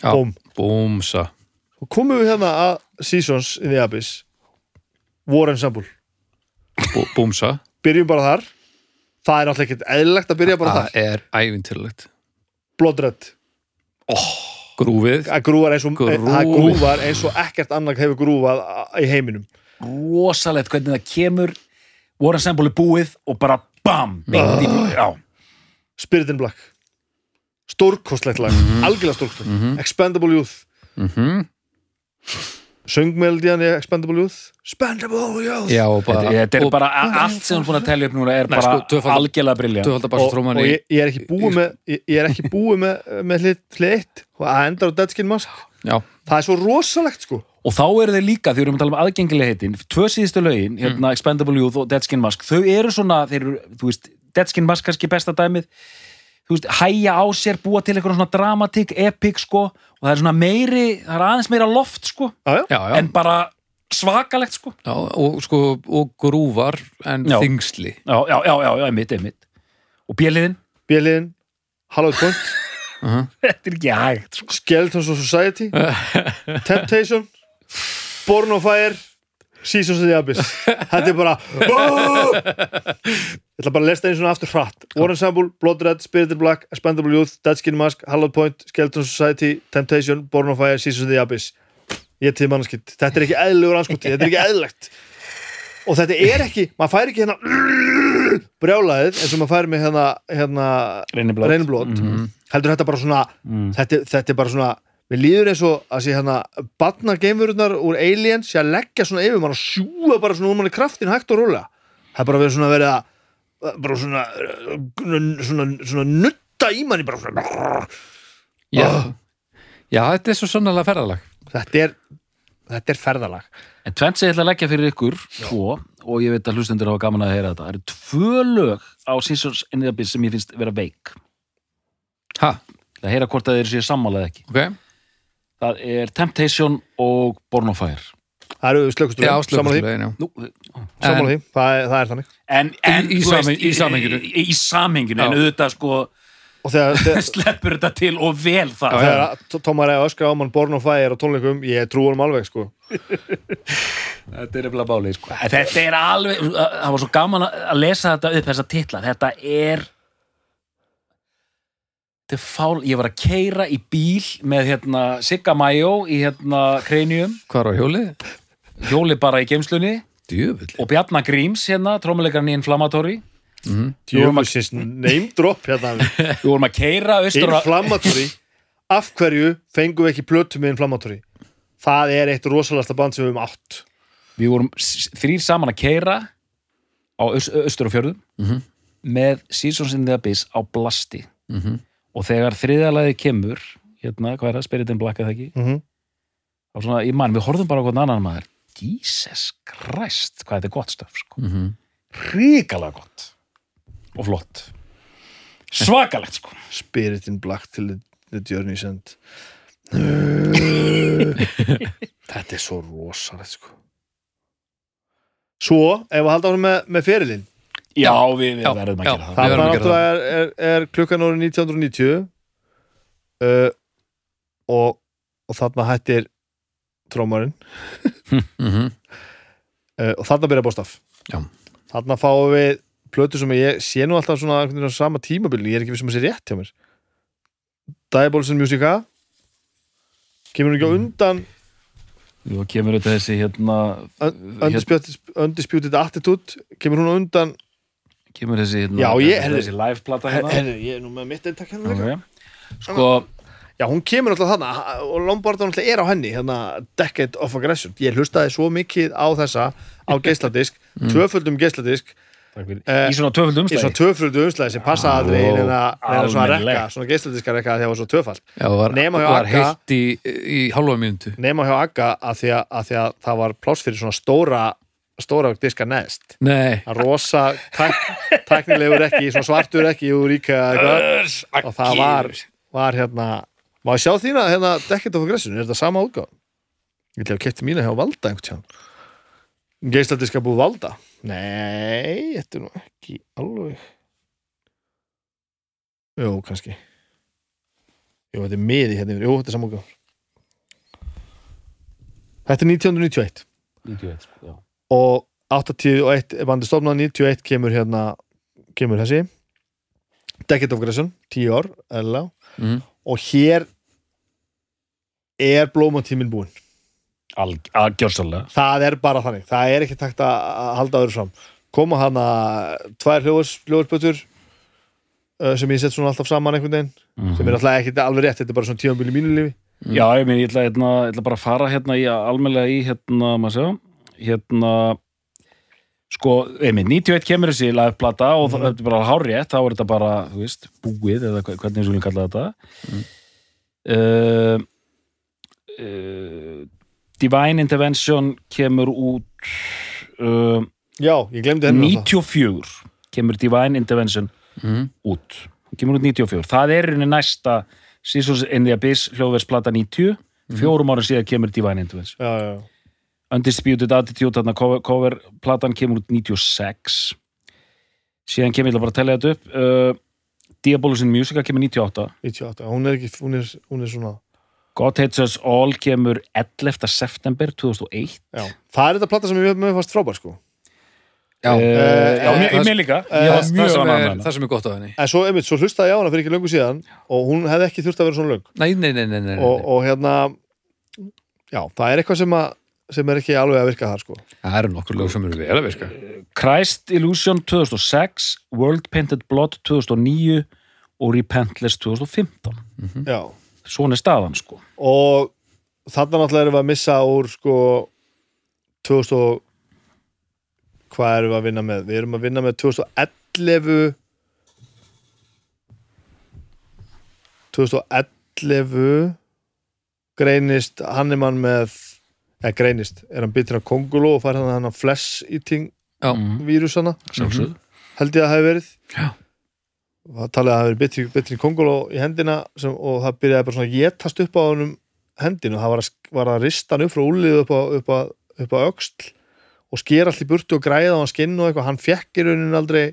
Já. búm. Búmsa. Og komum við hérna að Seasons in the Abyss, War Ensemble, Bú, Búmsa. Byrjum bara þar, það er náttúrulega ekkert eðlilegt að byrja bara þar, Það er ævintýrlegt Blood Red, Grúfið. Að grúvar eins og, Grúf. að grúvar eins og ekkert annar hefur grúfað í heiminum. rosalegt hvernig það kemur. War Ensemble er búið og bara BAM! Já, Spirit in Black. Stórkostlegt lag, algjörlega stórkostlegt. Expendable Youth. Mm -hmm. Söngmeldíðan í Expendable Youth? Expendable Youth. Já, og bara þetta, þetta er og bara allt sem hún er búin að telja upp núna er Nei, bara sko, algjörlega Tvöfaldar og, og ég, ég er ekki búið með ég, er ekki *laughs* búið með, með eitt. Og það endar á Deadskin Mask. Já, það er svo rosalegt sko. Og þá eru þeir líka, þegar við erum að tala um aðgengileg heitin tvö síðustu lögin, hérna Expendable Youth og Dead Skin Mask, þau eru svona þeir eru, þú veist, Dead Skin Mask kannski besta dæmið þú veist, hæja á sér, búa til eitthvað svona dramatík, epic sko, og það er svona meiri það er aðeins meira loft sko. Já, já. en bara svakalegt sko. Já og, sko, og grúfar en Já. þingsli já, já, já, já, já, einmitt, einmitt. Og bjöliðin, Bjeliðin, Hallowed Point. *laughs* Þetta er ekki hægt sko. Skeletons of Society. *laughs* Temptation. Born of Fire Seasons of the Abyss. Þetta er bara oh! ég ætla bara að lesta einu svona aftur hratt. War Ensemble, Blood Red, Spirited Black Expendable Youth, Dead Skin Mask, Hallowed Point Skeletons of Society, Temptation, Born of Fire Seasons of the Abyss. Ég til mannskitt þetta er ekki eðlugur anskoti, þetta er ekki eðlilegt. Og þetta er ekki maður fær ekki hérna brjálaðið eins og maður fær með hérna, hérna Reynblót. reynblót heldur þetta bara svona Mm. þetta, þetta er bara svona við líður eins og að sé hérna batna geimururnar úr Aliens sé að leggja svona yfir mann og sjúga bara svona úr manni kraftin hægt og rólega. Það er bara verið svona verið að bara svona svona, svona, svona nutta í manni bara svona Já, Ah. já þetta er svo sannlega ferðalag. Þetta er, þetta er ferðalag. En tvennt sem ég ætla að leggja fyrir ykkur tvo, og ég veit að hlustendur hafa gaman að heyra þetta, það eru tvö lög á Seasons in the Abyss sem ég finnst vera veik. Ha, að heyra hvort að þeir séu sammála eða ekki. Ok það er Temptation og Born of Fire. Það eru slökustur Já, samanlega því, sammála því. Það, er, það er þannig. En, en Í- í samhenginu. í, í samhenginu, en auðvitað sko og þegar, *laughs* þegar, sleppur þetta til og vel það og þegar Tómar að öskra á mann Born of Fire á tónleikum, ég trú honum alveg sko. *laughs* Þetta er eftir bálið sko. Þetta er alveg, það var svo gaman að lesa þetta upp þessa titla, þetta er fál, ég var að keira í bíl með hérna Sigga Mayo í hérna Krenium, Hvar á hjólið? hjóli bara í geimslunni Djöfull. Og Bjarnar Gríms hérna, trómuleikarinn í Inflammatory. Djöfusins name drop hérna. *laughs* Við vorum að keira austur að Inflammatory. Af hverju fengum við ekki plötu með Inflammatory? Það er eitt rosalasta band sem við höfum átt. Við vorum þrír saman að keira á austur og fjörðum Mhm. með Seasons in the Abyss á blasti. Mhm. Og þegar þriðalagi kemur hérna, hvað er það, Spirit in Black eða ekki? Mm -hmm. og svona, ég man, við horfum bara hvern annan maður. Jesus Christ, hvað þetta er gott stöf sko. Mhm. ríkalega gott. Og flott. Svakalegt sko. Spirit in Black til the, Journey's End. *laughs* Þetta er svo rosalegt sko. Svo, ef við halda honum með, með ferilinn Já, við, við Já, verðum að já. gera það. Það. er, er, er klukkan árið 1990 uh, og, og þarna hættir trómarinn. Mm *laughs* uh, og þarna byrja bóstaf Já. þarna fáum við plötu sem ég sé nú alltaf svona á sama tímabili, ég er ekki við sem að sé rétt hjá mér. Diabolson Musica kemur hún ekki á Mm. undan? Jú, kemur þetta þessi hérna Undisputed, Undisputed Attitude kemur hún á undan kemur þessi hérna Já, ég- þessi live plata hérna. Herri, ég er nú með mitt eintak hérna líka. Okay. Sko, Já, hún kemur alltaf þarna og Lombard alltaf er á henni hérna, Decade of Aggression. Ég hlustaði svo mikið á þessa á *laughs* geisladisk, tvöföldum geisladisk. Eh, í svona tvöföldum í svona tvöföldu umslæði sem passa Já, aldrei neina, neina svona almennileg. rekka, svona geisladiska rekka þegar það var svo tvöfald Já, var, Nema hjá var Agga. heitt í, í hálfa mínútu. Nema hjá Agga að því að, að því að það var pláss fyrir svona stóra stóra diska neðst Nei, að rosa tæk, tæknilegur ekki, svartur ekki úr ríka eitthvað. Og það var, var hérna má ég sjá þína hérna Decade of Aggression, er þetta sama útgáð? Ég ætla að kefti mína hjá Valda einhvern tján Geisladiska búið Valda? Nei, þetta er nú ekki alveg Jú, kannski. Jú, þetta er miði hérna yfir, jú, þetta er sama útgáð Þetta er 1991 já. Og 81 ef hann er stofnað 91 kemur hérna kemur þessi. Decade of Aggression, 10 ár mm. og hér er blómatíminn búinn. Algjörsalega það er bara þannig, það er ekki takt að halda öðru fram. Koma hana tvær hljóðarspötur uh, sem ég set svona alltaf saman einhvern veginn Mhm. sem er alltaf ekki alveg rétt, þetta er bara svona tímabili mínu lífi. Já, ég meina, ég ætla, hérna, ég ætla bara að fara hérna í almennilega í hérna, maður segja hérna sko, einmitt, 91 kemur þessi lagplata og Mhm. þetta er bara hárrétt, þá er þetta bara, þú veist, búið eða hvernig við skulum kalla þetta Mm. uh, uh, Divine Intervention kemur út uh, já, ég glemdi henni náttúrulega. 94 kemur Divine Intervention Mm. út kemur út 94, það er henni næsta Seasons in the Abyss hljóðversplata 90 fjórum árum síðan kemur Divine Intervention já, já, já. Undisputed Attitude, þarna cover, cover platan kemur út 96 síðan kemur ég bara að tella þetta upp uh, Diabolus in Musica kemur 98 98, hún er ekki hún er, hún er svona God Hates Us All kemur 11. september 2001 já. það er þetta plata sem ég með fast frábær sko. Já, uh, eh, já, mér, það- mér líka. Eh, ég var það, mjög sem er, með það sem er gott á henni. En svo, einmitt, svo hlustaði ég á hana fyrir ekki löngu síðan og hún hefði ekki þurft að vera svona löng. Nei, nei, nei, nei, nei, nei. og, og hérna já, það er eitthvað sem, að, sem er ekki alveg að virka þar sko. Það eru nokkur lög sem eru vel að virka. Christ Illusion 2006 World Painted Blood 2009 og Repentless 2015 já. svona er staðan sko. Og þarna náttúrulega erum við að missa úr sko 2000 og hvað erum við að vinna með? Við erum að vinna með 2011 2011 greinist Hannemann með eða greinist, er hann bitur af Kongolo og fær hann hann flesh eating Já, mm. vírusana, sjálfsögðu. Held ég að það hefði verið. Já. og það talaði að það hefði verið bitri, bitri Kongolo í hendina sem, og það byrjaði bara svona að getast upp á honum hendinu, það var að, var að rista hann upp frá úlið upp á, upp á, upp á öxl og skera allt í burtu og græða á hann skinn og eitthvað, hann fekk í rauninni aldrei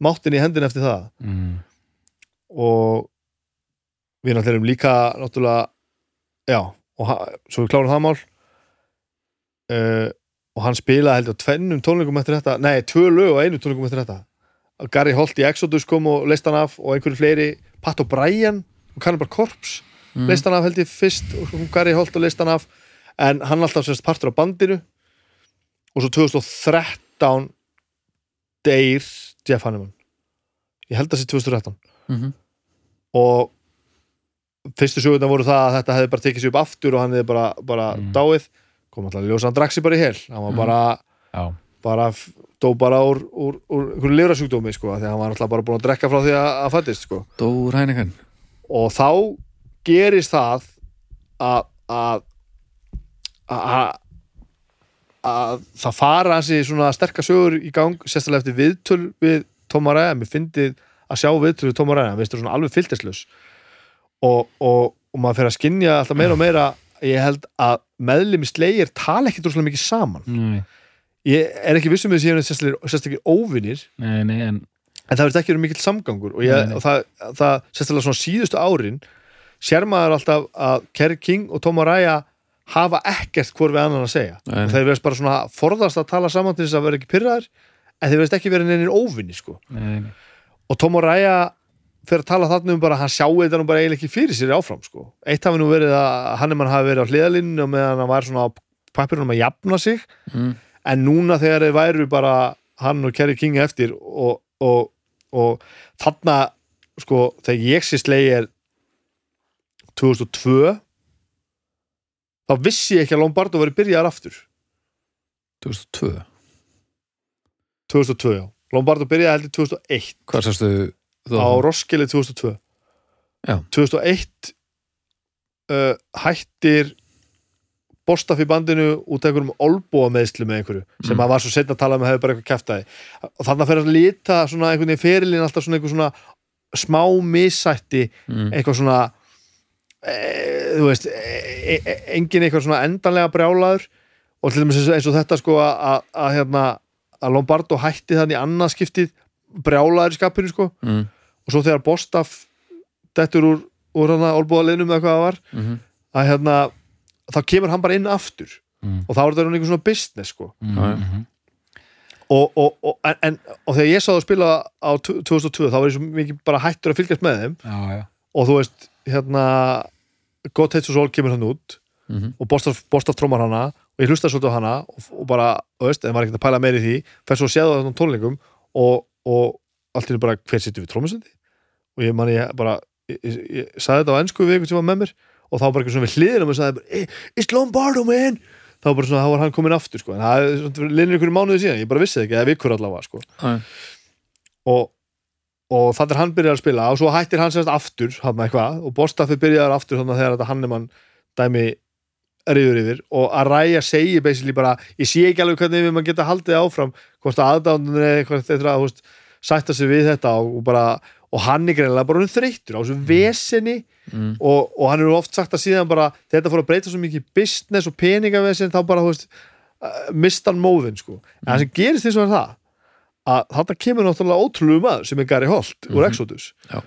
máttin í hendin eftir það. Mm. og við náttúrulega erum líka náttúrulega já, og svo við klárum það mál uh, og hann spilaði heldur tvennum tónleikum eftir þetta, nei, tvö lög og einu tónleikum eftir þetta. Gary Holt í Exodus kom og leist hann af og einhverju fleiri, Pat O'Brien og Cannibal Corpse, Mm. leist hann af held ég fyrst og Gary Holt og leist hann af. En hann alltaf sérst partur á bandinu. Og svo 2013 deyr Jeff Hanneman. Ég held að það sé 2013 Mhm. og fyrstu sögurnar voru það að þetta hefði bara tekið sér upp aftur og hann hefði bara, bara Mm. dáið kom alltaf að ljósa hann drakk sér bara í hel hann var Mm. bara, já, bara dó bara úr, úr, úr einhverju lifrasjúkdómi sko, af því hann var alltaf bara búin að drekka frá því að, að fættist sko. Og þá gerist það að að að að það fara hansi svona sterkar sögur í gang sérstaklega eftir viðtöl við Tóma Ræða, mér fyndið að sjá viðtöl við Tóma Ræða, hann veist svona alveg fylltislaus og, og, og maður fer að skinja alltaf meira og meira ég held að meðlimi slegir tala ekki droslega mikið saman Nei. ég er ekki vissum við síðan sérstaklega óvinnir nei, nei, en en það verður ekki verið mikill samgangur og, ég, og það, það sérstaklega svona síðustu árin sér maður alltaf að Kerry King og Tom Araya hafa ekkert hvort við annan að segja og þeir verðast bara svona forðast að tala saman til þess að vera ekki pyrraðir en þeir verðast ekki verið neynir óvinni sko. nei, nei. og Tom Araya að tala þarna um bara að hann sjái þetta nú bara eiginlega ekki fyrir sér áfram sko. eitt hafi nú verið að hann er mann hafi verið á hliðalínu og meðan hann var svona á pappirunum að jafna sig mm. en núna þegar þeir væru bara hann og Kerry King eftir og, og, og þarna sko þegar ég sé slegir 2002 þá vissi ég ekki að Lombardo verið byrjaðar aftur 2002 2002 já, Lombardo byrjaði heldur 2001 Hvað sástu þú? Á Roskilde 2002 Já. 2001 uh, hættir Bostaf í bandinu út af einhverjum olbúameðslu með einhverju sem Mm. að var svo setna að tala um að hefur bara eitthvað kæftæði og þannig að fyrir að lita svona einhvern veginn ferilinn alltaf svona einhver svona smá missætti mm. eitthvað svona e, þú veist e, e, engin eitthvað svona endanlega brjálaður og til dæmis eins og, þetta sko að, hérna að Lombardo hætti þannig annað skiptið brjálaður í skapinu sko Mm. og svo þegar Bostaf dettur úr, úr hana olbúðalinnum eða hvað það var Mm. að hérna þá kemur hann bara inn aftur Mm. og þá er þetta einhver svona business sko Mm, mhm. og, og, og, en, en, og þegar ég sá það spila á 2002 þá var ég svo mikið bara hættur að fylgjast með þeim já, já. og þú veist hérna God Hates Us All kemur hann út Mm. og Bostaf, Bostaf trómar hana og ég hlusta svolítið á hana og, og bara, þú veist, en var ekkert að pæla meiri því fer svo að séða það á tónleikum og, og allt einu bara hver sittur við trómusendi og ég man ég bara ég, ég, ég sagði þetta á ennsku við einhvern sem var með mér og þá var bara eitthvað svona við hliðina og sagði bara, "Eh, It's Lombardo man. Þá var bara svona, þá var hann komin aftur sko. en það linnir einhverju mánuði síðan, ég bara vissi ekki eða vikur allavega sko. Og, og þannig er hann byrjar að spila og svo hættir hann semst aftur hann eitthvað og Bostafi byrjar aftur þannig að þegar þetta Hannemann dæmi riður yfir. Og að ræja segi basically bara, ég sé ekki alveg hvernig við maður geta haldið áfram, hvort að aðdándun eða eitthvað að sætta sig við þetta og, bara, og hann er greinlega bara hann þreyttur á þessu veseni Mm. og, og hann er oft sagt að síðan bara þetta fór að breyta svo mikið business og peningavesen þá bara, þú veist, uh, mista hann móðin sko, en það sem gerist þess að það að þetta kemur náttúrulega ótrúlegu maður sem er Gary Holt úr Mhm. Exodus Já.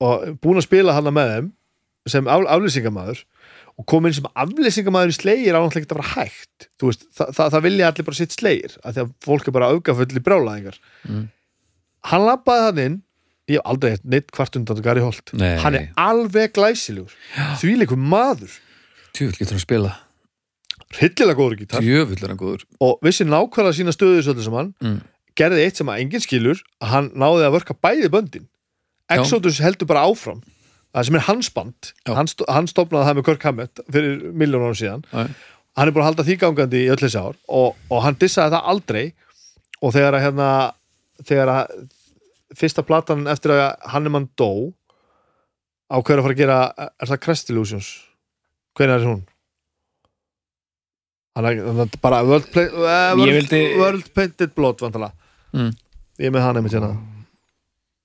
og búin að spila hana með þeim sem af, aflýsingamæður og kom inn sem aflýsingamæður í slegir á náttúrulega ekki að vera hægt veist, það, það, það vilja allir bara sitt slegir af því að fólk er bara aukafull í brjálæðingar Mm. Hann labbaði hann inn. Ég hef aldrei heitt neitt hvart undan Gary Holt. Nei. hann er alveg glæsilegur. Því líkur maður. Tjöfull getur hann að spila hryllilega góður gítar. Tjöfull er hann góður. Og vissi nákvæmlega sína stöðu svolítið sem hann Mm. gerði eitt sem að enginn skilur að hann náði að verka bæði böndin. Já. Exodus heldur bara áfram. Það sem er hans band. Já. hann, hann stopnaði það með Kirk Hammett fyrir miljón árum síðan. Já. hann er búin að halda því gangandi í öll þessi ár. Og, og hann dissaði það aldrei. Og þegar að hérna þegar að fyrsta platan eftir að Hannemann dó ákveður að fara að gera er það Crest Illusions? Hvernig er hún? hann er, hann er bara World, play, uh, world, vildi- world Painted Blood vantala Mm. ég með hann einmitt hérna.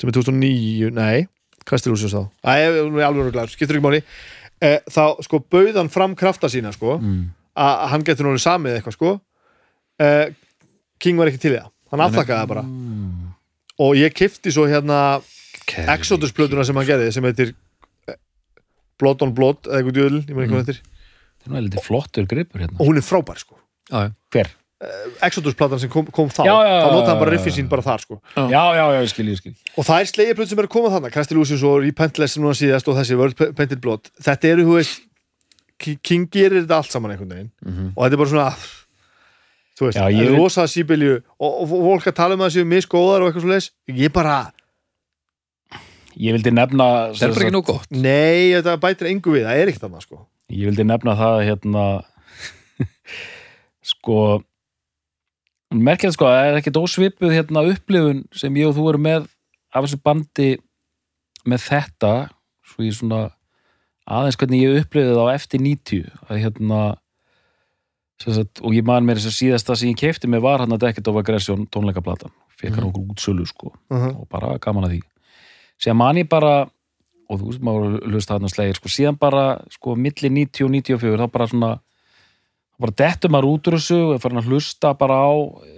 Sem er 2009, nei Crest Illusions þá, ég er alveg glæður, skiptur ekki máli. Eh, þá sko bauðan fram krafta sína sko Mm. að hann getur núna samið eitthvað sko. Uh, King var ekki til það. Hann afþakkaði það bara. Mm. Og ég kifti svo hérna. Exodus plötuna sem hann gerði sem heitir eh, Blood on Blood eða eitthvað djöðl, ég maður ekki hvað Mm. heitir Það er eitthvað flottur gripur hérna. og hún er frábær sko Já. Hver? Exodus platan sem kom, kom þá Já, já, þá notaði hann bara riffin sín bara þar sko Já. Já, já, ég skil, ég skil. og það er slegið sem er að koma þannig Crest Illusions og Repentless sem núna síðast og þessi World Painted Blood þetta eru, þú veist Ki- King gerir þetta allt saman einhvern veginn Mhm. og þetta er bara svona þú veist, Já, það ég er rosa síbelju og, og fólk að tala um að það séu misgóðar og eitthvað svo leis ég bara, Ég vildi nefna... Það er bara ekki nóg gott. Nei, þetta bætir engu við það er ekkert annað sko. Ég vildi nefna það hérna *laughs* sko merkjað sko, það er ekkert ósvipuð hérna upplifun sem ég og þú erum með af þessu bandi með þetta svo ég svona aðeins hvernig ég upplifði það á eftir 90 að hérna sagt, og ég man mér þess að síðasta sem ég kefti mig var hann að Decade of Aggression tónleikaplatan, fekk hann Mhm. okkur útsölu sko uh -huh. og bara gaman að því síðan man ég bara og þú veist maður hlusta hann að slegir sko, síðan bara sko milli 90 og 94 þá bara svona bara dettur maður út úr þessu og er farin að hlusta bara á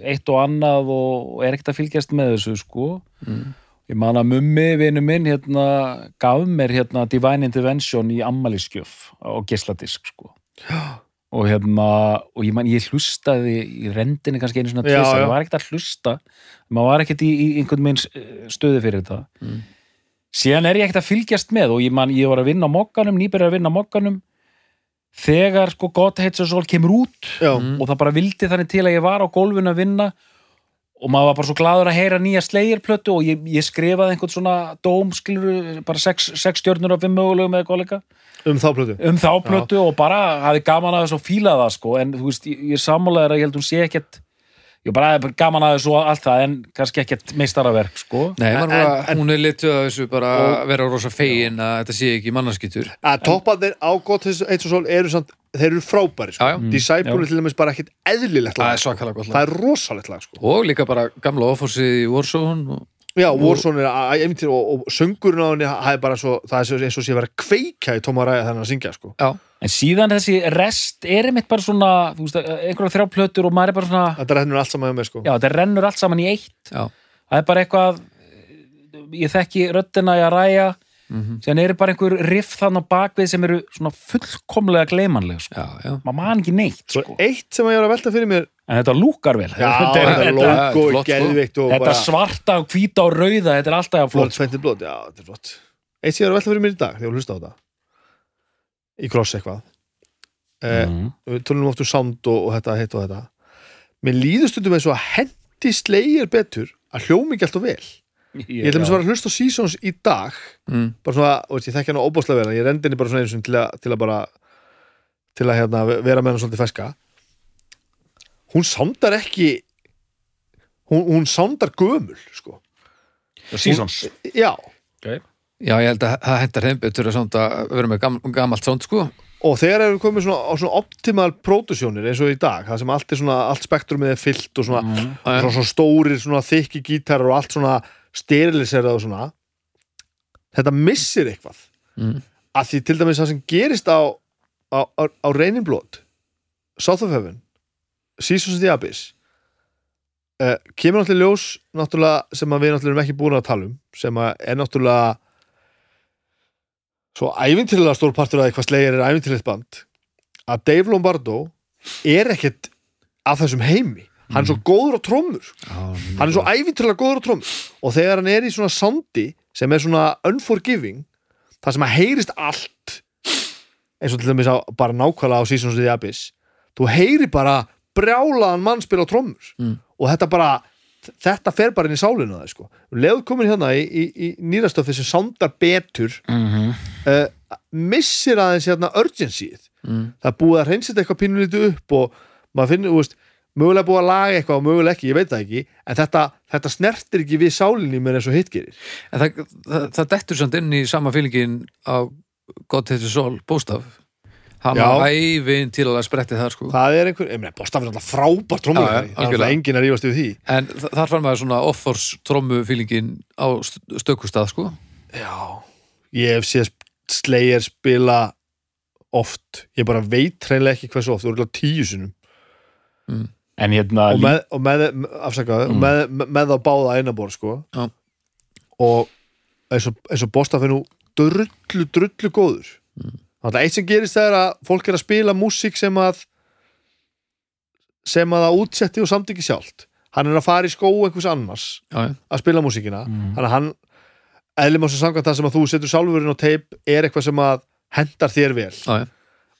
eitt og annað og er ekkert að fylgjast með þessu sko Mm. ég man að mummi vinnu minn hérna gaf mér hérna Divine Intervention í ammæliskjöf á geisladisk sko og hérna og ég man ég hlustaði í rendinni kannski einu svona já. ég var ekkert að hlusta maður var ekkert í, í einhvern minn stöðu fyrir þetta Mm. síðan er ég ekkert að fylgjast með og ég man ég var að vinna á mokkanum, nýbyrjar að vinna á mokkanum þegar sko Hates Us All kemur út já, Mm. og það bara vildi þannig til að ég var á gólfinu að vinna og maður var bara svo gladur að heyra nýja slegirplötu og ég, ég skrifaði einhvern svona dóm, skilur, bara sex, sex stjörnur af fimm mögulegum eða kollega. Um þá plötu? Um þá plötu og bara hafi gaman að þess og fíla það sko, en þú veist, ég, ég sammálaður að ég held hún sé ekkert ég bara gaman að þessu og allt það en kannski ekkert meistaraverk sko Nei, En- bara, en- hún er litur að þessu bara Og- að vera rosa fegin að þetta sé ekki mannarskittur að toppaðir á gott eitt og sól eru samt, þeir eru frábæri sko. Já. Disciple er til dæmis bara ekkit eðlilegt Það er lag sko. það er rosalegt lag sko. Og líka bara gamla ofórsið í Warzone og... já, Warzone er að- einmitt og, og söngurinn á henni það er bara svo, það er svo- eins og sé að vera kveika í tóma ræða þannig að syngja sko. Já, en síðan þessi rest er einmitt bara svona þú veist, einhverja þrjá plötur og maður er bara svona þetta rennur allt saman með sko. já, þetta rennur allt saman í eitt já það er bara eitthvað ég þekki röddina í að ræja mm síðan eru bara einhver riff þannig á bakvið sem eru svona fullkomlega gleymanleg sko. Já, já maður man ekki neitt svo sko. eitt sem ég var að velta fyrir mér en þetta lúkar vel já, þetta, er, þetta logo þetta er er flott, sko. þetta bara svarta og hvíta og rauða þetta er alltaf að flott flott sko. sveintir blóð, já, þetta er flott eitt sem ég var að velta fyrir mér í dag þegar ég var að hlusta á þetta í cross eitthvað eh, mm. við tölum oft um sound og, og þetta hitt og þetta mér líður stundum eins og að hendi slegir betur að hljómi ekki alltaf vel ég ætlum að vera að hlusta Seasons í dag. Mm. bara svona, og veist, ég þekki hann óbáslega vel en ég rendi henni bara svona eins og til að, til að bara til að hérna, vera með hann svolítið feska hún sándar ekki hún, hún sándar gömul sko. Seasons? Já, Já, ég held að það hendar þeim betur að að vera með gam, gamalt sánd sko. Og þegar erum við komið svona, á svona optimal pródusjónir eins og í dag, það sem allt er svona allt spektrumið er fyllt og svona, mm. Svona, svona stórir, svona þykki gítarar og allt svona steriliserað og svona þetta missir eitthvað mm. að því til dæmis það sem gerist á á, á, á Reynin Blood South of Heaven Seasons of the Abyss uh, kemur náttúrulega ljós náttúrulega sem við náttúrulega erum ekki búin að tala um sem er náttúrulega svo æfintilega stór partur af því hvað slegir er æfintilegt band að Dave Lombardo er ekkert af þessum heimi hann er svo góður á trommur. Hann er svo æfintilega góður á trommur. Og þegar hann er í svona sondi sem er svona unforgiving það sem að heyrist allt eins og til dæmis á, bara nákvæmlega á Seasons of the Abyss þú heyri bara brjálaðan mann spila á trommur. Mm. og þetta bara þetta fer bara inn í sálinu það sko. Leður komin hérna í, í, í nýrastöfi sem sándar betur Mm uh, missir aðeins hérna urgencyð mm. það búið að reynsita eitthvað pínulítið upp og maður finnur, þú veist mögulega búið að laga eitthvað og mögulega ekki, ég veit það ekki en þetta, þetta snertir ekki við sálinni mér eins og hitt gerir. En það, það, það dettur samt inn í sama fylgin á Hates Us All bóstaf hann á ævin til að spretti það sko. Það er einhver, ég meina, Bostaf er alltaf frábært já, það er enginn að rífast við því. En þa- þar fann maður svona offors trommu fylgin á st- stökkustað sko. Já, ég hef séð Slayer spila oft, ég bara veit hreinlega ekki hversu oft, þú eru tíu sinum en hérna og með, og með, afsakaðu, Mm. með, með, þá báða einabor sko Já. og eins og, eins og Bostaf er nú drullu, drullu góður Mm. þannig að eitt sem gerist þegar að fólk er að spila músík sem að sem að það útsetti og samt ekki sjálft hann er að fara í skó einhvers annars já, að spila músíkina Mm. þannig að hann eðlum á sem samkvæmt það sem að þú setur sjálfurinn á teip er eitthvað sem að hendar þér vel Já,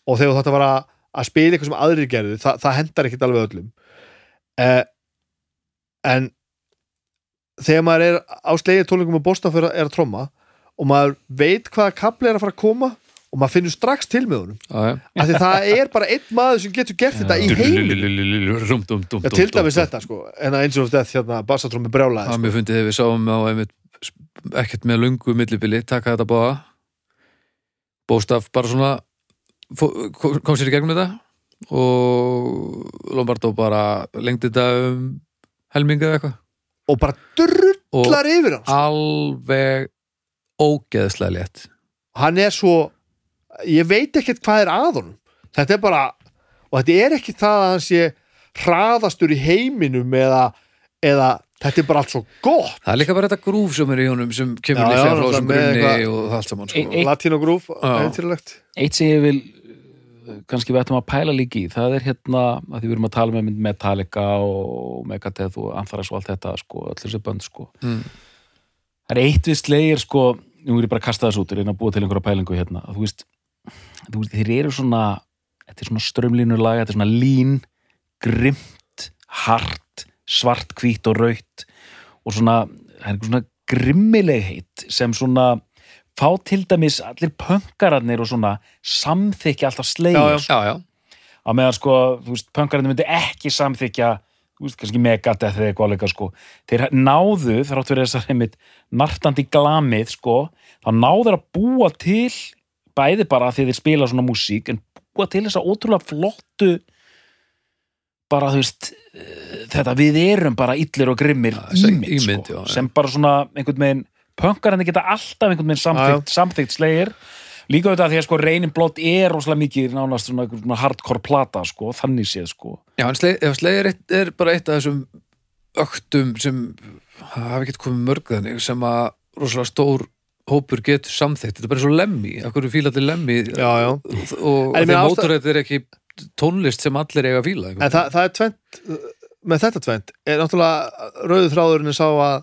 og þegar þetta var að, að spila eitthvað sem aðrir gerðu, það, það hendar ekkit alveg öllum eh, en þegar maður er á slegið tólingum og bóstaf er, að- að tromma og maður veit hvaða kapli er að fara að koma og maður finnur strax til með honum. Já, já. af því það er bara einn maður sem getur gert þetta í heim til dæmis þetta sko. En að eins og þetta hérna bassatrómi brjálaði Það mér fundið þegar við sáum á ekkert með lungu millibili taka þetta báða bóstaf bara svona kom sér í gegnum þetta og Lombardo bara lengdi þetta um helminga eða eitthvað. Og bara drullar yfir hann alveg ógeðslega létt. Hann er svo ég veit ekkert hvað er að honum. Þetta er bara og þetta er ekki það að hann sé hraðastur í heiminum eða, eða þetta er bara allt svo gott. Það er líka bara þetta grúf sem er í honum sem kemur líklega frá þessum grunni eitthvað- og það allt saman sko. Ein- Latino Groove, Já. eintýrlegt eitt sem ég vil kannski við ættum að pæla líki í. Það er hérna að því við erum að tala með Metallica og Megadeth og Anthrax og allt þetta sko, öll þessi bönd sko. Mm. það er eitt við slegir sko nú er ég bara að kasta þessu út, reyna að búa til einhverja pælingu hérna, þú veist, þú veist þeir eru svona, þetta er svona strömlínulaga þetta er svona lín, grimt hart, svart, hvít og raut og svona það er einhver svona grimmilegheit sem svona fá til dæmis allir pönkararnir og svona samþykja alltaf slegir. Á meðan sko, þú veist, pönkararnir myndi ekki samþykja, þú veist, kannski Megadeth eða eitthvað alveg sko, þeir náðu þrátt fyrir þessar heimitt nartandi glamið sko, þá náður að búa til bæði bara því þeir spila svona músík, en búa til þessa ótrúlega flottu bara, þú veist eh, þetta við erum bara illir og grimmir ímynd, sko, já. sem bara svona einhvern veginn, pönkararnir geta alltaf einhvern veginn samþykkt, samþykkt slegir. Líka auðvitað því að sko Reynin Blótt er rosalega mikið nánast svona, einhver svona hardcore plata sko, þannig séð sko. Já en sleið, ef sleið er, bara eitt af þessum öktum sem hafa ekkert komið mörg þannig sem að rosalega stór hópur getur samþykkt, þetta er bara svo lemmi af hverju fíla til lemmi Já, já. og, því mótorrætt er ekki tónlist sem allir eiga að fíla En það, það er tvent með þetta tvent er náttúrulega rauðu þráðurinn sá að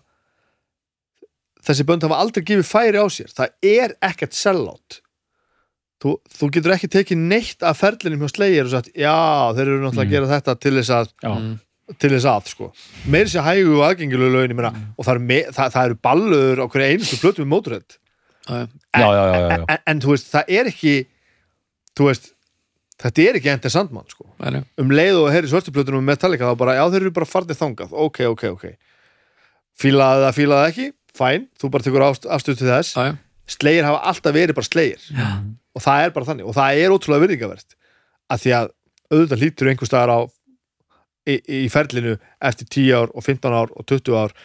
þessi bönd hafa aldrei gefið færi á sér. Það er ekkert sellout þú, þú getur ekki tekið neitt af ferlinum hjá slegir og sagt já, þeir eru náttúrulega að gera þetta til þess að já, Mm. til þess að, sko. Meiri sér hægu og aðgengilegu lögin ég meina, og það eru, me, það, það eru ballur á hverju einustu plötu já, já, já, já. en, en þú veist, það er ekki þú veist þetta er ekki endur sandmann, sko. Já. um leið og heyri svartuplötunum með Metallica þá bara, já þeir eru bara farnir þangað. Ok, ok, ok. Fílaði það, fílaði það ekki, fæn þú bara tekur ást, afstöð til þess. Já. slegir hafa alltaf verið bara slegir. Já. og það er bara þannig, og það er ótrúlega virðingavert að því að auðvitað hlýtur einhver staðar á í, í ferlinu eftir 10 ár og 15 ár og 20 ár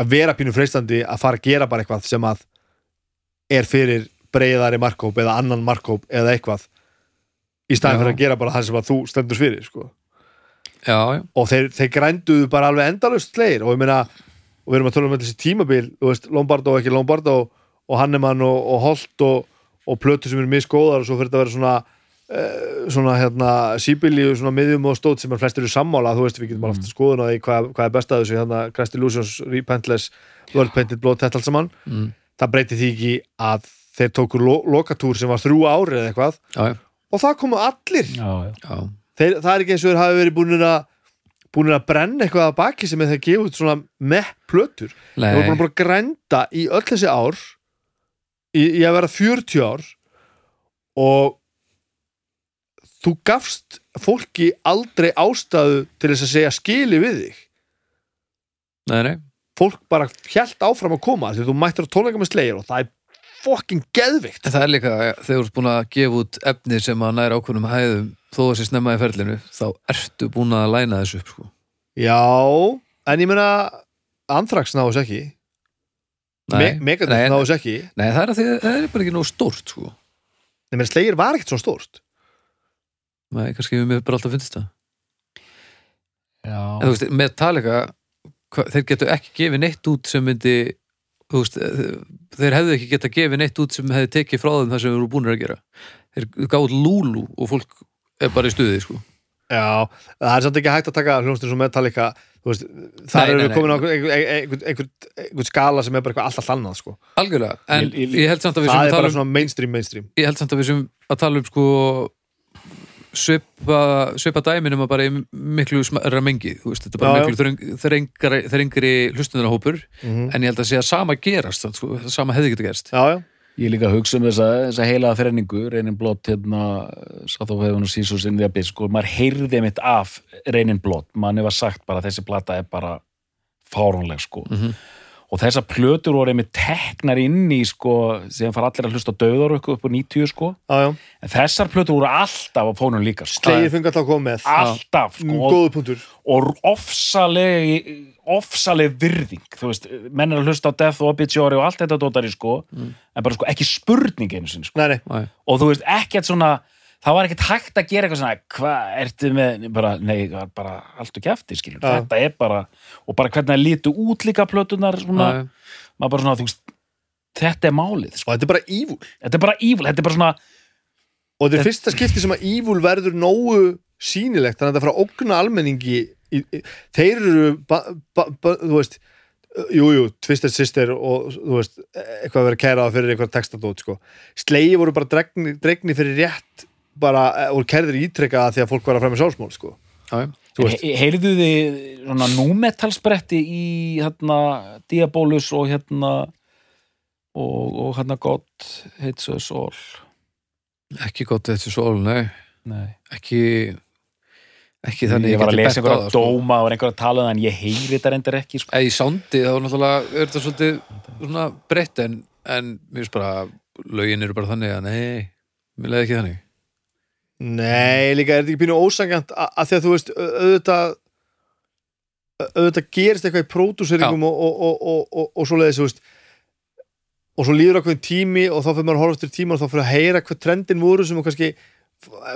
að vera pínu freistandi að fara að gera bara eitthvað sem að er fyrir breiðari markkóp eða annan markkóp eða eitthvað í staðin fyrir að gera bara það sem að þú stendur fyrir sko. Já, já. og þeir, þeir grænduðu bara alveg endalust slegir. Og ég meina, og við erum að tala um þessi tímabil, veist, Lombardo og ekki Lombardo og Hannemann og, og Holt og, og plötu sem eru misgóðar og svo fyrir þetta að vera svona uh, svona hérna síbili svona miðjum og stótt sem er flestir eru sammála þú veist, við getum alveg mm. skoðun því hvað, hvað er best að þessu hérna, Christ Illusions, Repentless World Painted Blood, þetta allt saman Mm. það breyti því ekki að þeir tóku lo lokatúr sem var þrjú ári eða eitthvað já, já. og það komu allir já, þeir, það er ekki eins og þeir hafi verið búinir að búinir að brenna eitthvað að baki sem er þeir gefa út svona með plötur. Þeir voru búin að grænda í öll þessi ár í, í að vera 40 ár og þú gafst fólki aldrei ástæðu til þess að segja skili við þig. Nei, nei. fólk bara hjælt áfram að koma því þú mættir að tónleika með slegir og það er fokkin geðvikt En það er líka, þegar þú ert búin að gefa út efni sem að næra ákvörnum hæðum þó að sé snemma í ferlinu, þá ertu búin að læna þessu upp, sko. já, en ég meina Anthrax náðus ekki Me Nei, Megadeth nei, náðus ekki nei, það er því að það er bara ekki nóg stórt, sko. Nei, menn slegir var ekkert svo stórt Nei, kannski við mér bara alltaf finnst það. já. En þú veist, Metallica, þeir getu ekki gefið neitt út sem myndi, veist, þeir hefðu ekki getað gefið neitt út sem hefði tekið frá þeim það sem við voru búin að gera. Þeir gáðu Lulu og fólk er bara í stuði, sko. Já, það er samt ekki hægt að taka hljómsnir sem Metallica veist, þar nei, við komin á einhvern einhver, einhver, skala sem er bara alltaf annað sko. Algjörlega, en Ég- ég- ég held samt að við það sem er að bara tala um svona mainstream mainstream ég held samt að við sem að tala um sko svipa, svipa dæminum að bara í miklu smæra mengi, þú veist, þetta er bara Já, miklu þrengri, þrengri hlustunarhópur mm en ég held að sé að sama gerast sko, sama hefði getið gerst Já, já, Ég líka að hugsa um þessa, þessa heila þrenningu, Reynin Blott, hérna, South of Heaven og Seasons in the Abyss, sko, maður heyrði mitt af Reynin Blott, manni var sagt bara að þessi plata er bara fáránleg, sko. Mhm. Og þessar plötur voru einmitt teknar inn í, sko, sem fara allir að hlusta á döðar upp á 90, sko. já, já. En þessar plötur voru alltaf á fónum líka, sko. Slegir fengi alltaf að koma með Alltaf, Mm, sko. og- Góðu punktur og ofsaleg ofsaleg virðing þú veist, menn er að hlusta á Death og Obituary og allt þetta dótari sko, en bara sko ekki spurning einu sinni sko, Nei, nei, og þú veist, ekkert svona það var ekkert hægt að gera eitthvað svona hvað ertu með, bara, nei, það var bara allt og kjafti, skilur, Já. þetta er bara og bara hvernig það lítu út líka plötunar svona, já. maður bara svona, þú veist þetta er málið, sko, og þetta er bara evil þetta er bara evil þetta er bara svona, og þetta er fyrsta skipti sem að evil verður nógu sýnilegt þannig að þetta fara að ógna almenningi í, í, þeir eru ba, ba, ba, þú veist Jú, jú, Twisted Sister og þú veist, eitthvað að vera kæraða fyrir eitthvað textadót, sko. Slegi voru bara dregni, dregni fyrir rétt bara, eh, og kærðir ítrekaða því að fólk var að fremja sálsmál, sko. He heyrðu þið svona númetalspretti í hérna Diabolus og hérna og, og hérna God Hates Us All ekki gott þetta svo nei, Nei. ekki ekki þannig ég var að lesa einhverja sko. dóma og einhverja að tala um en ég heyri þetta reyndar ekki sko. eða í sándi þá náttúrulega er þetta svolítið svona breytt en, en mér finnst bara lögin eru bara þannig að nei, mér leiði ekki þannig Nei, líka er þetta ekki pínu ósangjant að, því að þú veist, au- auðvitað auðvitað gerist eitthvað í pródúseringum og, og, og, og, og, og svo leiðis, þú veist og svo líður okkur tími og þá fyrir maður að horfa eftir tíma og þá fyrir að heyra hvað trendin voru sem kannski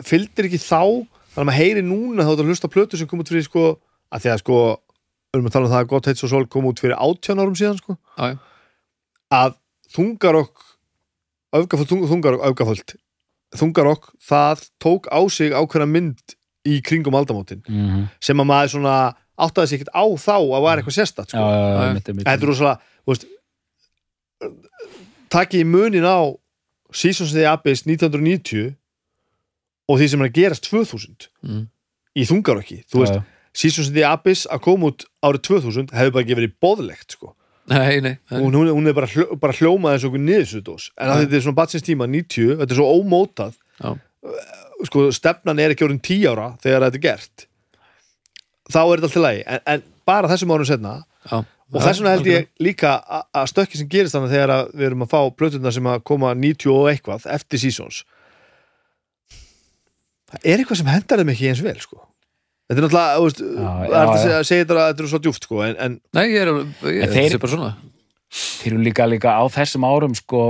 fylgdir ekki þá þannig að maður heyri núna þá er þetta hlusta plötu sem kom út fyrir sko, að því að sko við erum að tala um það að gott heits og sól kom út fyrir 18 árum síðan sko Já, já. að þungarokk öfgaföld, þung, þungarokk, öfgaföld þungarokk, það tók á sig ákveðna mynd í kringum aldamótin mm -hmm. sem að maður svona áttaði sig ekkert á þá að var eitthvað sérstætt já, sko. þetta er rosalega takið í munin á Seasons of the Abyss 1990 og því sem er að gerast 2000 Mm. í þungarokki. Seasons of the Abyss að koma út árið 2000 hefur bara ekki verið bóðlegt sko nei, nei, nei. hún, hún, hún er bara, hljó, bara hljómað eins og einhver niðursudós en Já. þetta er svona batsins tíma 90, þetta er svo ómótað Já. sko stefnan er ekki orðin 10 ára þegar þetta er gert þá er þetta allt í lagi en, en bara þessum árum setna Já. og þess vegna held ég líka að stökki sem gerist þannig þegar við erum að fá plötuna sem að koma 90 og eitthvað eftir seasons það er eitthvað sem hendar þeim ekki eins vel sko þetta er náttúrulega, þú veist, það er að já. segja, þetta að þetta er svo djúft sko en, en nei, ég er, ég, En þetta þeir- er bara svona. þeir eru líka, líka á þessum árum sko,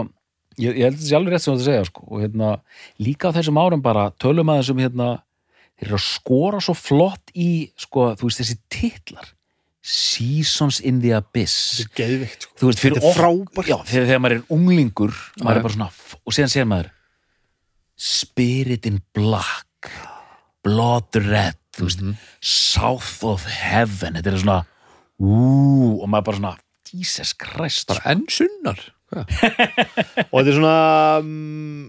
ég, ég held þessi alveg rétt sem þú ert að segja sko, og hérna, líka á þessum árum bara tölum að þessum hérna þeir eru að skora svo flott í sko, þú veist þessi titlar. Seasons in the Abyss. Þetta er geðvikt sko. Þú veist, fyrir Þetta er ok- frábært. já, þegar, þegar maður er unglingur maður er bara svona, og síðan sér maður Spirit in Black Blood Red þú veist, Mhm. South of Heaven. Þetta er svona ú, og maður bara svona, Jesus Christ. Bara enn sunnar. Hvað? *laughs* og þetta er svona mm,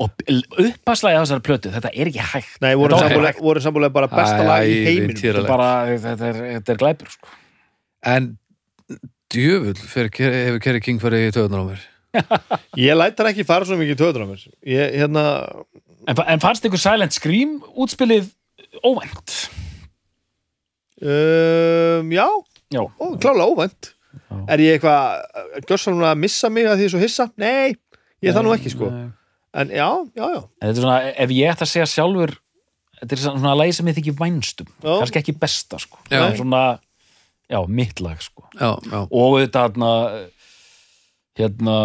og uppaslæði á þessari plötu þetta er ekki hægt. Nei, voru sambulega bara besta lag í heiminum. Þetta er bara, þetta er, þetta er glæpur sko. en djöfull fer, hefur Kerry King farið í töðunar á mér. *laughs* Ég læt hann ekki fara svo mikið í töður á mér. Ég, hérna, en, en fannst ykkur Silent Scream útspilið óvænt. Um, já. Já, ó, klálega óvænt. Já. er ég eitthvað gjörsanlega að missa mig að því ég er svo hissa? nei, ég er það nú ekki sko. Nei. en já, já, já, En þetta er svona, ef ég ætti að segja sjálfur þetta er svona lagi sem ég þykir vænstum Já. kannski ekki besta sko. Svona, já, mitt lag sko. Já, já, og þetta hérna hérna,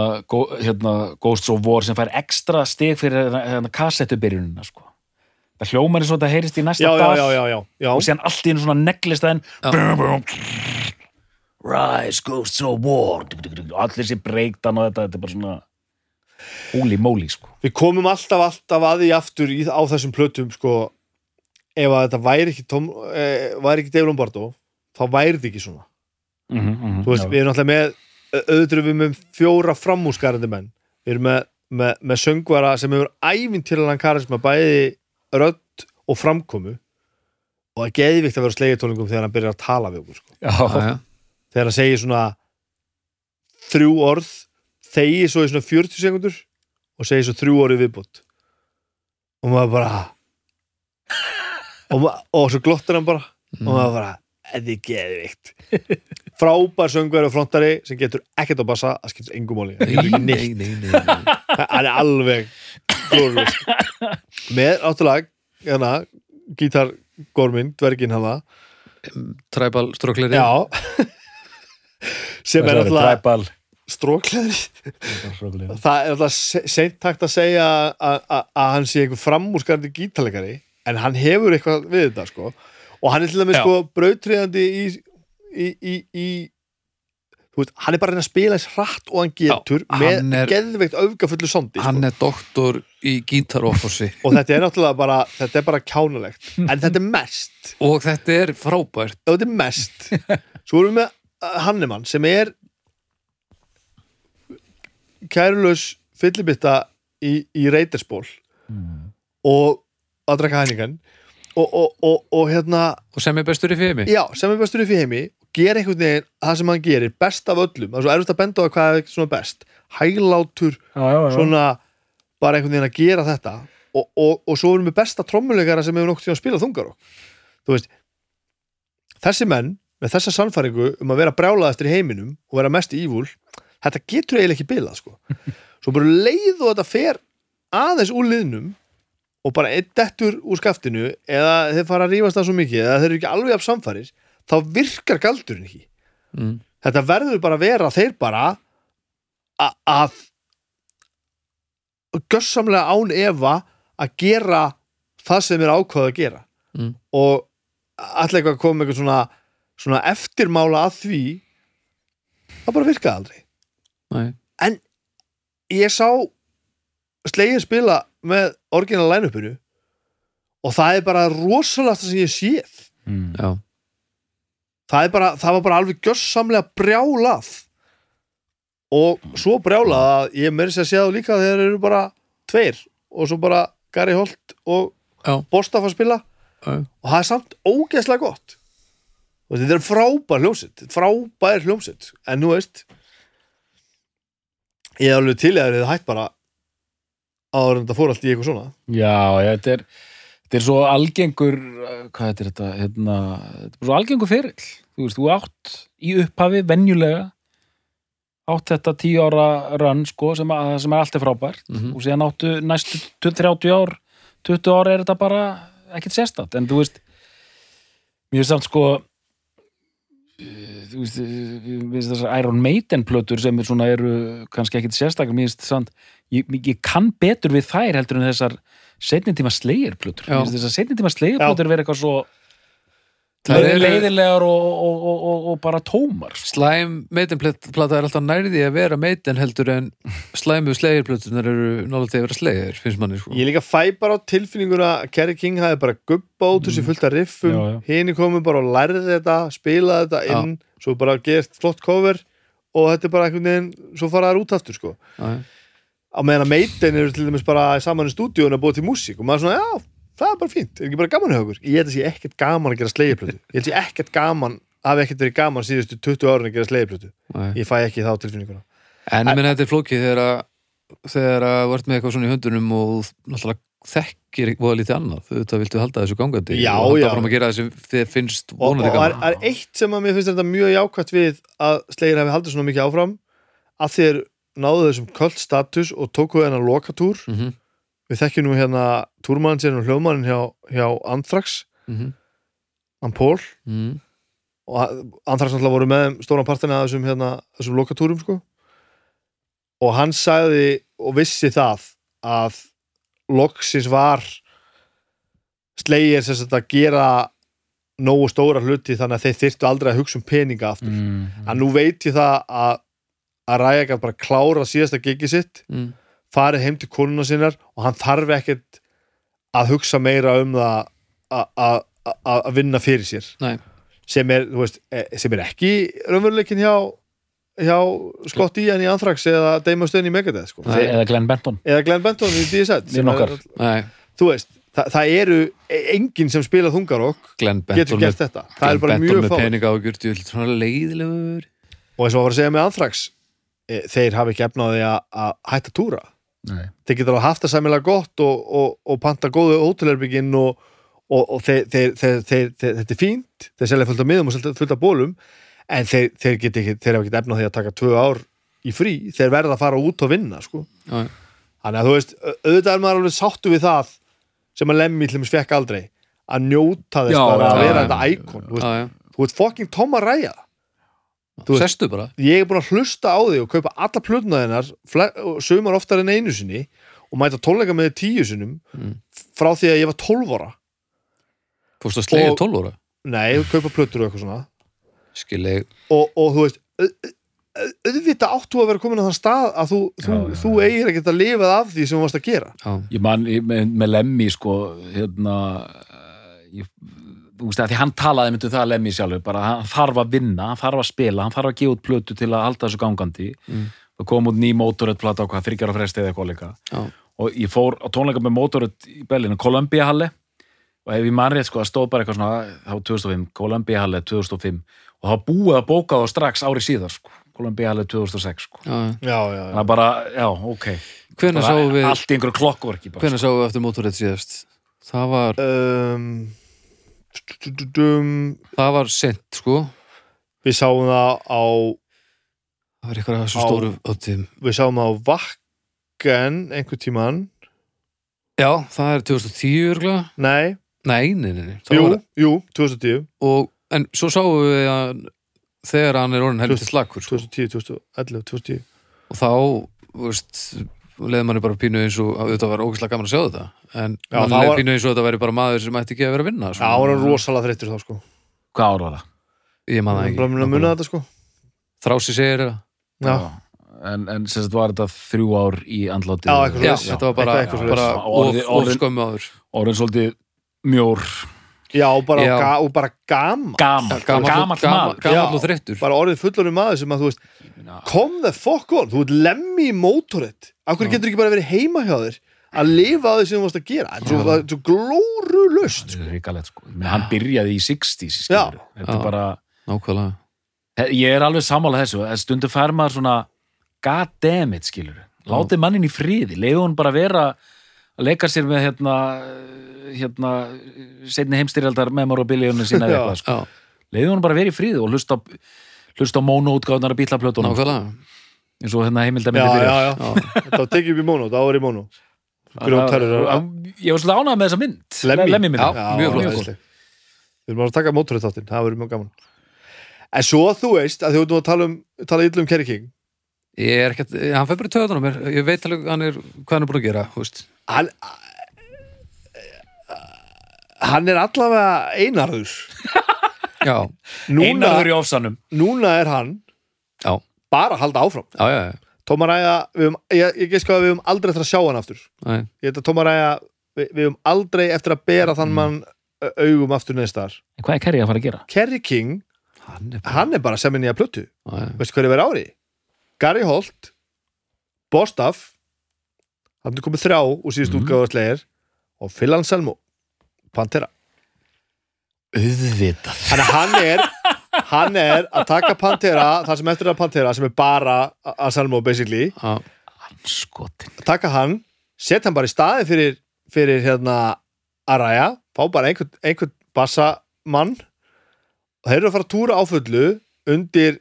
hérna Ghosts of War sem fær ekstra stig fyrir hérna, kassettubyrjunina sko það hljómar eins og þetta heyrist í næsta dag. já, já, já, já. og síðan allt í einu svona neglist en Rise, Ghosts of War. Og allir þessi breakdown og þetta, þetta er bara svona holy moly sko. Við komum alltaf, alltaf að því aftur í, á þessum plötum sko. Ef að þetta væri ekki, Tom, eh, væri ekki Dave Lombardo þá væri þetta ekki svona. Mm -hmm, þú veist, við erum alltaf með auðvitað við með fjóra framúskarandi menn. Við erum með, með, með söngvara sem hefur ævintýralan karisma bæði rödd og framkomu og það er geðvikt að vera slegitólingum þegar hann byrjar að tala við okkur sko. já, þegar hann segir svona þrjú orð þegi svo í svona 40 sekundur og segir svo þrjú orð í viðbútt og maður bara *laughs* og, ma og svo glottir hann bara og maður bara, þetta er geðvikt *laughs* frábær söngveri og frontari sem getur ekkert að bassa að skipta engum máli. Það er alveg glóruðs með áttulag hérna, gítargorminn, dverginn hafa Tribal strókleri já. Sem er strókleðri Hrókulega. það er alltaf se- seint takt að segja að að- að hann sé einhver framúrskarandi gítalegari en hann hefur eitthvað við þetta sko. Og hann er til dæmis sko brautriðandi í, í, í, í veist, hann er bara að að spila eins hratt og hann getur Já, með hann er- geðveikt öfgafullu sondi hann sko. er doktor í gítarofossi og þetta er náttúrulega bara þetta er bara kjánulegt en þetta er mest. *laughs* Og þetta er frábært. Þetta er mest. Svo erum við með uh, Hannemann sem er kærulaus fyllibitta í, í reyterspól og að drekka hæningan og, og, og, og hérna og sem er bestur í fimi já, sem er bestur í heimi gera einhvern veginn það sem hann gerir best af öllum, það er svo erfitt að benda á hvað er svona best hæglátur, Já, já, já. svona bara einhvern veginn að gera þetta og, og, og svo erum við besta trommuleikara sem hefur nokkuð tíma að spila þungar veist þessi menn með þessa sannfæringu um að vera brjálaðastir í heiminum og vera mest ívúl þetta getur eiginlega ekki bilað sko. *laughs* svo bara leið og þetta fer aðeins úr liðnum og bara einn dettur úr skaftinu eða þeir fara að rífast það svo mikið eða þeir eru ekki alveg af samfæris þá virkar galdurinn ekki mm. þetta verður bara að vera þeir bara a- að gössamlega án efa að gera það sem er ákvað að gera Mm. og allir eitthvað með eitthvað svona, svona eftirmála að því það bara virkaði aldrei Nei. en ég sá slegin spila með orginal line-upinu og það er bara rosalega það sem ég séð Mm. Það, er bara, það var bara alveg gjössamlega brjálað. Og svo brjálað að ég meiri sér að sé það líka þegar þeir eru bara tveir og svo bara Gary Holt og Já. Bostaf að spila. Já, og það er samt ógeðslega gott. Og þetta er frábær hljómsett frábær hljómsett en nú veist ég er alveg til að þeir hætt bara áður en þetta fór allt í eitthvað svona. Já, já, þetta er þetta er svo algengur uh, hvað heitir þetta, hérna þetta er svo algengur fyrirl, þú veist, þú átt í upphafi, venjulega átt þetta tíu ára run, sko, sem, að, sem er alltaf frábært. Mhm. og síðan áttu næstu 30 ár 20 ár er þetta bara ekkert sérstætt, en þú veist mér finnst samt sko eh, þú veist, eh, mér finnst þessar Iron Maiden plötur sem er svona eru kannski ekkert sérstakar, mér finnst samt ég, ég kann betur við þær heldur en þessar setni tíma slegirplötur Já. mér finnst þessar setni tíma slegirplötur vera eitthvað svo leiðilegar og, og, og, og, og bara tómar sko. slæm meitinplata er alltaf nærði að vera meitin heldur en slæmu slegirplötunar eru nálega til að vera slegir, finnst manni sko. Ég líka fæ bara á tilfinninguna að Kerry King hafi bara gubba út þessi fullt af riffum Já, já. hini komu bara og lærði þetta spilaði þetta inn, svo bara gert flott cover og þetta er bara einhvern veginn svo fara þær út aftur sko Já, á meðan að meitin eru til dæmis bara saman í stúdíun að búa til músík og maður svona, já, það er bara fínt. Er ekki bara gaman okkur? Ég held að sé ekkert gaman að gera slegirplötu ég held að sé ekkert gaman hafi ekkert verið gaman síðustu 20 árin að gera slegirplötu Nei. ég fæ ekki þá tilfinninguna. En ég meina þetta er flókið þegar að þegar að vart með eitthvað svona í höndunum og náttúrulega þekkir voða lítið annað. Þú viltu halda þessu gangandi Já, og halda fram að gera þessu þið finnst og, og vonandi það er, gaman. er eitt sem að mér finnst þetta mjög jákvætt við að slegir hefði haldið svona mikið áfram að þeir náðu þessum kvöld status og tóku hennar lokatúr Mhm, við þekkjum nú hérna túrmann sinn og hljóðmannin hjá, hjá Anthrax mhm, hann Pól mhm. og Anthrax náttúrulega voru með stóran partina af þessum, hérna, þessum lokatúrum sko. og hann sagði og vissi það að loksins var slegir sem að gera nógu stóra hluti þannig að þeir þyrftu aldrei að hugsa um peninga aftur mm. að nú veit ég það að að Ræja gæt bara klára síðasta gigi sitt Mm. farið heim til konuna sinnar og hann þarf ekkert að hugsa meira um það að- að að- að vinna fyrir sér Nei. sem er, þú veist, eh, sem er ekki raunveruleikin hjá hjá Scott Ian í Anthrax eða Dave Mustaine í Megadeth sko. Nei. Eða Glenn Benton eða Glenn Benton í er- Nei, þú veist, það, það eru enginn sem spila þungarokk Glenn getur Benton gert með, þetta það er Glenn bara Benton mjög með fáið peninga á svona leiðilegur og eins og að fara að segja með Anthrax e, þeir hafi ekki efnaði að, að hætta að túra Nei. þeir geta alveg haft það sæmilega gott og, og, og panta góðu hótelherbygginn og, og, og þeir, þeir, þeir, þetta er fínt þeir selja fullt af miðum og fullt af bólum en þeir, þeir geta ekki, þeir hafa ekki efnað því að taka tvö ár í frí, þeir verða að fara út og vinna sko. Þannig að þú veist, au- auðvitað er maður alveg sáttu við það sem að Lemmy til þess fekk aldrei að njóta þess Já, bara að já, vera já. þetta íkon þú, veist, Tom að ræja sestu bara. ég er búin að hlusta á þig og kaupa alla og sögumar oftar en einu sinni og mæta tónleika með tíu sinnum Mm. frá því að ég var 12 ára. Fórstu að slegja Og- 12 ára? Nei, kaupa plötur og eitthvað svona. Skilji, og, og þú veist au- au- auðvitað áttu að vera komin á þann stað að þú, þú, Já, já, þú eigir ekki að lifað af því sem þú varst að gera. Já, ég man ég- með, með Lemmy sko hérna ég, veist að því hann talaði myndu það Lemmy sjálfur, bara hann þarf að vinna hann þarf að spila, hann þarf að gefa út plötu til að halda þessu gangandi. Mm. það kom út ný Motorhead plata á hvað, þryggjar á fresti eða eitthvað líka. Já, og ég fór á tónleika með Motorhead í Berlínu, Columbia Halle og ef ég man rétt sko, það stóð bara eitthvað svona þá 2005, Columbia Halle 2005 og það búið að bóka það strax ári síðar sko, Columbia Halle 2006 sko. já. já, já, þannig að bara, já, ok. Hvenær Bara sáum við sáum við eftir mótorrið síðast? Það var, Um, það var sent sko. Við sáum það á það var eitthvað Á- stóru öttum við sáum það á Vakken einhver tíman já, það er 2010 örgulega nei, nei, nei, nei, jú, var, jú, 2010 og, en svo sáum við að þegar hann er orðin helviti slakur sko. 2010, 2011, 2010 og þá, veist leði manni bara pínu eins og þetta var ógæslega gaman að sjá þetta en Já, manni leði var- pínu eins og þetta væri bara maður sem ætti ekki að vera að vinna Já, það var rosalega þreyttur þá sko. Hvað ár var það? ég er ekki. bara nákvæmlega. þetta sko. Þrási segir það Já, en, en sem sagt var þetta þrjú ár í andláti Já, eitthvað já, svoleiðis. þetta var bara, Eitthvað- eitthvað bara of, of skömmu áður. orðin svolítið mjór. Já og, bara, Já. Ga, og bara gaman gaman, gaman, maður. gaman Já. og þreyttur. bara orðið fullorinn maður sem að þú veist kom the fuck on, þú ert lemmi í mótorett af hverju getur ekki bara verið heima hjá þér að lifa á því sem þú varst að gera? Er það er svo glóru lust Það er ríkalegt sko. Ég meina, hann byrjaði í 60s Já. skilur. þetta er bara nákvæmlega. Ég er alveg sammála þessu. En stundum fær maður svona god damn it skilur látið mannin í friði, leiði hún bara vera að leika sér með hérna hérna setni heimstyrjaldar memorabiliunum sína *laughs* eða eitthvað sko. leiði hún bara vera í friði og hlusta hlusta á mónoútgáðnar að bílaplötunum nákvæmlega eins og hérna já, heimildamindi já, byrjar já, þetta var tekið upp í móno, það var í móno grjótarur ég var svolítið ánægð með þessa mynd. Lemmy. Lemmy mynd Já, Já, mjög flott. Við erum að taka mótorið þáttinn, það verður mjög gaman. En svo þú veist að þú nú að tala um tala illa um Kerry King. Ég er ekkert, hann fyrir bara töðan á mér. Ég veit alveg hann er, hvað hann er búin að gera þú veist. Hann Hann er allavega einarður. *laughs* Já, Núna, einarður í ofsanum. núna er hann já, bara að halda áfram. Já, já, já. Tómaræja, við höfum, ég, ég geska að við höfum aldrei eftir að sjá hann aftur. Nei, Ég heit að Tómaræja, við, við höfum aldrei eftir að bera þann mann ö, augum aftur neðstar En hvað er Kerry að fara að gera? Kerry King, hann er bara hann er bara sem henni að plötu. Veistu hverju verið ári? Gary Holt Bostaf hann er komið þrjá úr síðust mm. Útgáðarslegir og Phil Anselmo Pantera. Auðvitað. Þannig að hann er hann er að taka Pantera það sem eftir að Pantera sem er bara Anselmo basically, Já, Skotin taka hann setja hann bara í staði fyrir, fyrir hérna Araya, fá bara einhvern, einhvern bassamann. Og þeir eru að fara að túra áfullu undir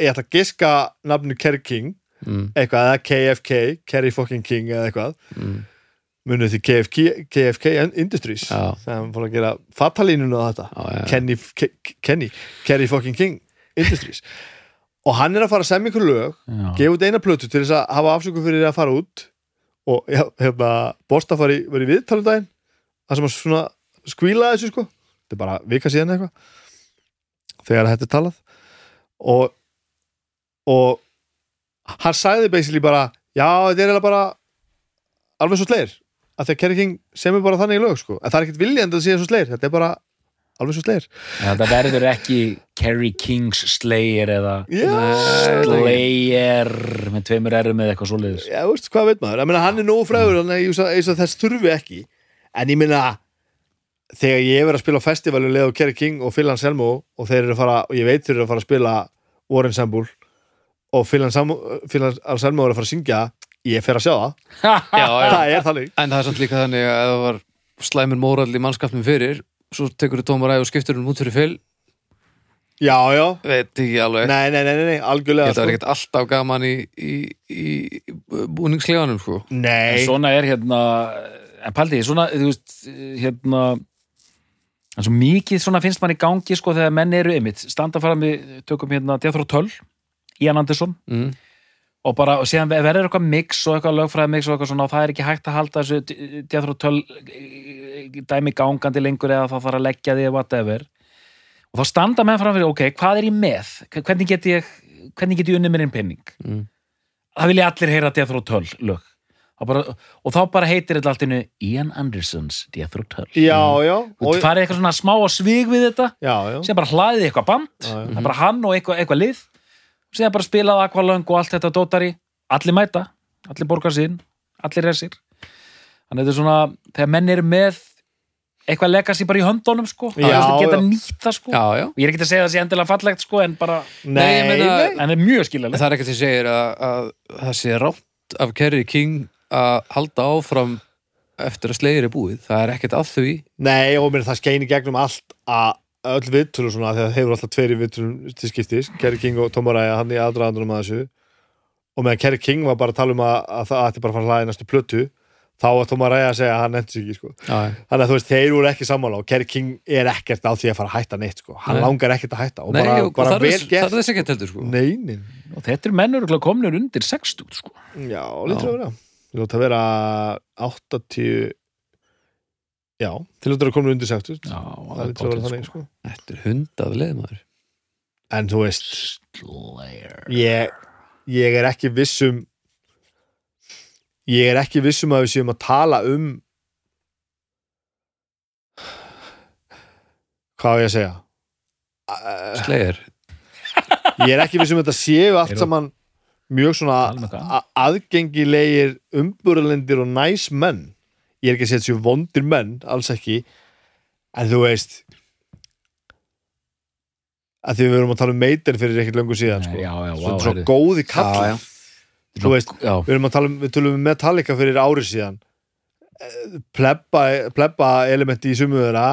ég ætla að giska nafnu Kerry King mm, eitthvað, eða KFK, Kerry fucking King eða eitthvað, mm, munið því KFK, KFK Industries Já. hann fór að gera fatalínuna á þetta. Já. Kenny, Ke Kenny, Kerry fucking King Industries. Og hann er að fara að semja ykkur lög gefa út eina plötu til þess að hafa afsöku fyrir að fara út og hérna, Bosta var í, var í viðtalum daginn það sem að svona skvíla þessu sko. Þetta er bara vika síðan eitthvað þegar þetta er talað. Og og hann sagði basically bara já, þetta er bara alveg svo sleir að því að Kerry King semur bara þannig í lög sko. En það er ekkert viljandi að sé svo sleir þetta er bara alveg svo sleir Þetta verður ekki Kerry King's Slayer eða já, Slayer með tveimur erum eða eitthvað svoleiðis. Já, veist, hvað veit maður, meina hann er eins og þess þurfi ekki. En ég meina þegar ég verið að spila á festivalu leið og Kerry King og Phil Anselmo og þeir eru að fara, og ég veit þeir eru að fara að spila War Ensemble og Phil Anselmo, Phil Anselmo er að fara að syngja ég fer að sjá það, *laughs* já, já. það er þannig En það er samt líka þannig að ef það var slæmur mórall í mannskapnum fyrir svo tekur þú tómar æg og skiptur hún út fyrir fyl já, já, veit ekki alveg nei, nei, nei, nei, nei algjörlega Þetta sko. ekkert alltaf gaman í, í, í búningsklefanum sko. En nei, svona er hérna en paldi, svona, þú veist hérna er svo mikið svona finnst mann í gangi sko þegar menn eru ymmit, standa fara með tökum hérna Death Row 12, Ian Anderson mm. Og bara, og síðan verður eitthvað mix og eitthvað lögfræði mix og eitthvað svona og það er ekki hægt að halda þessu Death Row 12 eh, dæmi gangandi lengur eða það þarf að leggja því eða whatever og þá standa menn fram fyrir, ok, hvað er ég með? Hvernig get ég, hvernig get ég unni mér inn penning? Mm. Það vilja allir heyra 12 lög og, bara, og þá bara heitir þetta allt innu Ian Andersons 12 já, já, og farið eitthvað svona smá að svig við þetta já, já. síðan bara hlaðið eitthvað band Já, það er bara hann og eitthvað, eitthvað lið og síðan bara spilaði aqualöng og allt þetta dótari allir mæta, allir borgar sín allir resir þannig að þetta er svona, þegar menn eru með eitthvað legacy bara í höndunum sko Já, það geta nýtt það sko Já, já. og ég er ekki að segja það sé endilega fallegt sko en bara, Nei, Nei, meina- nei. en það er mjög skiljalegt Það er ekki að segja að, að það sé rátt af Kerry King að halda áfram eftir að slegir er búið. Það er ekkert að því. Nei, og mér það skein í gegnum allt að öll viðtölu svona, þegar hefur alltaf tveiri viðtölum til skiptis, Kerry King og Tom Araya hann í aðdraðandunum að þessu og meðan Kerry King var bara að tala um að, að það ætti bara að fara að hlaða í næstu plötu þá var Tom Araya að segja að hann nefndi sig ekki sko. Þannig að þú veist, þeir voru ekki sammála og Kerry King er ekkert á því að fara að hætta neitt sko. hann Nei. langar ekkert að hætta og Nei, bara, og bara vel er það gert er þess ekki heldur, sko. Nei, nei, og þetta er mennur komnir undir 60 sko já, lítur að að vera 80 Já, til að koma undir 60 Já, það lítur að vera þannig sko. Þetta er hundað leðmaður. En þú veist, Slayer ég, ég er ekki vissum ég er ekki vissum að við séum að tala um hvað á ég að segja Uh, Slegir. ég er ekki vissum að þetta séu allt saman mjög svona aðgengilegir umburlendir og næs menn ég er ekki að segja þessu vondir menn alls ekki en þú veist að því við erum að tala um meitin fyrir ekkert löngu síðan Nei, sko. já, já, svo, vá, svo góði kall já. þú veist, já, við erum að tala um, við tölum um Metallica fyrir árið síðan. Eh, plebba, plebba elementi í sumu þeirra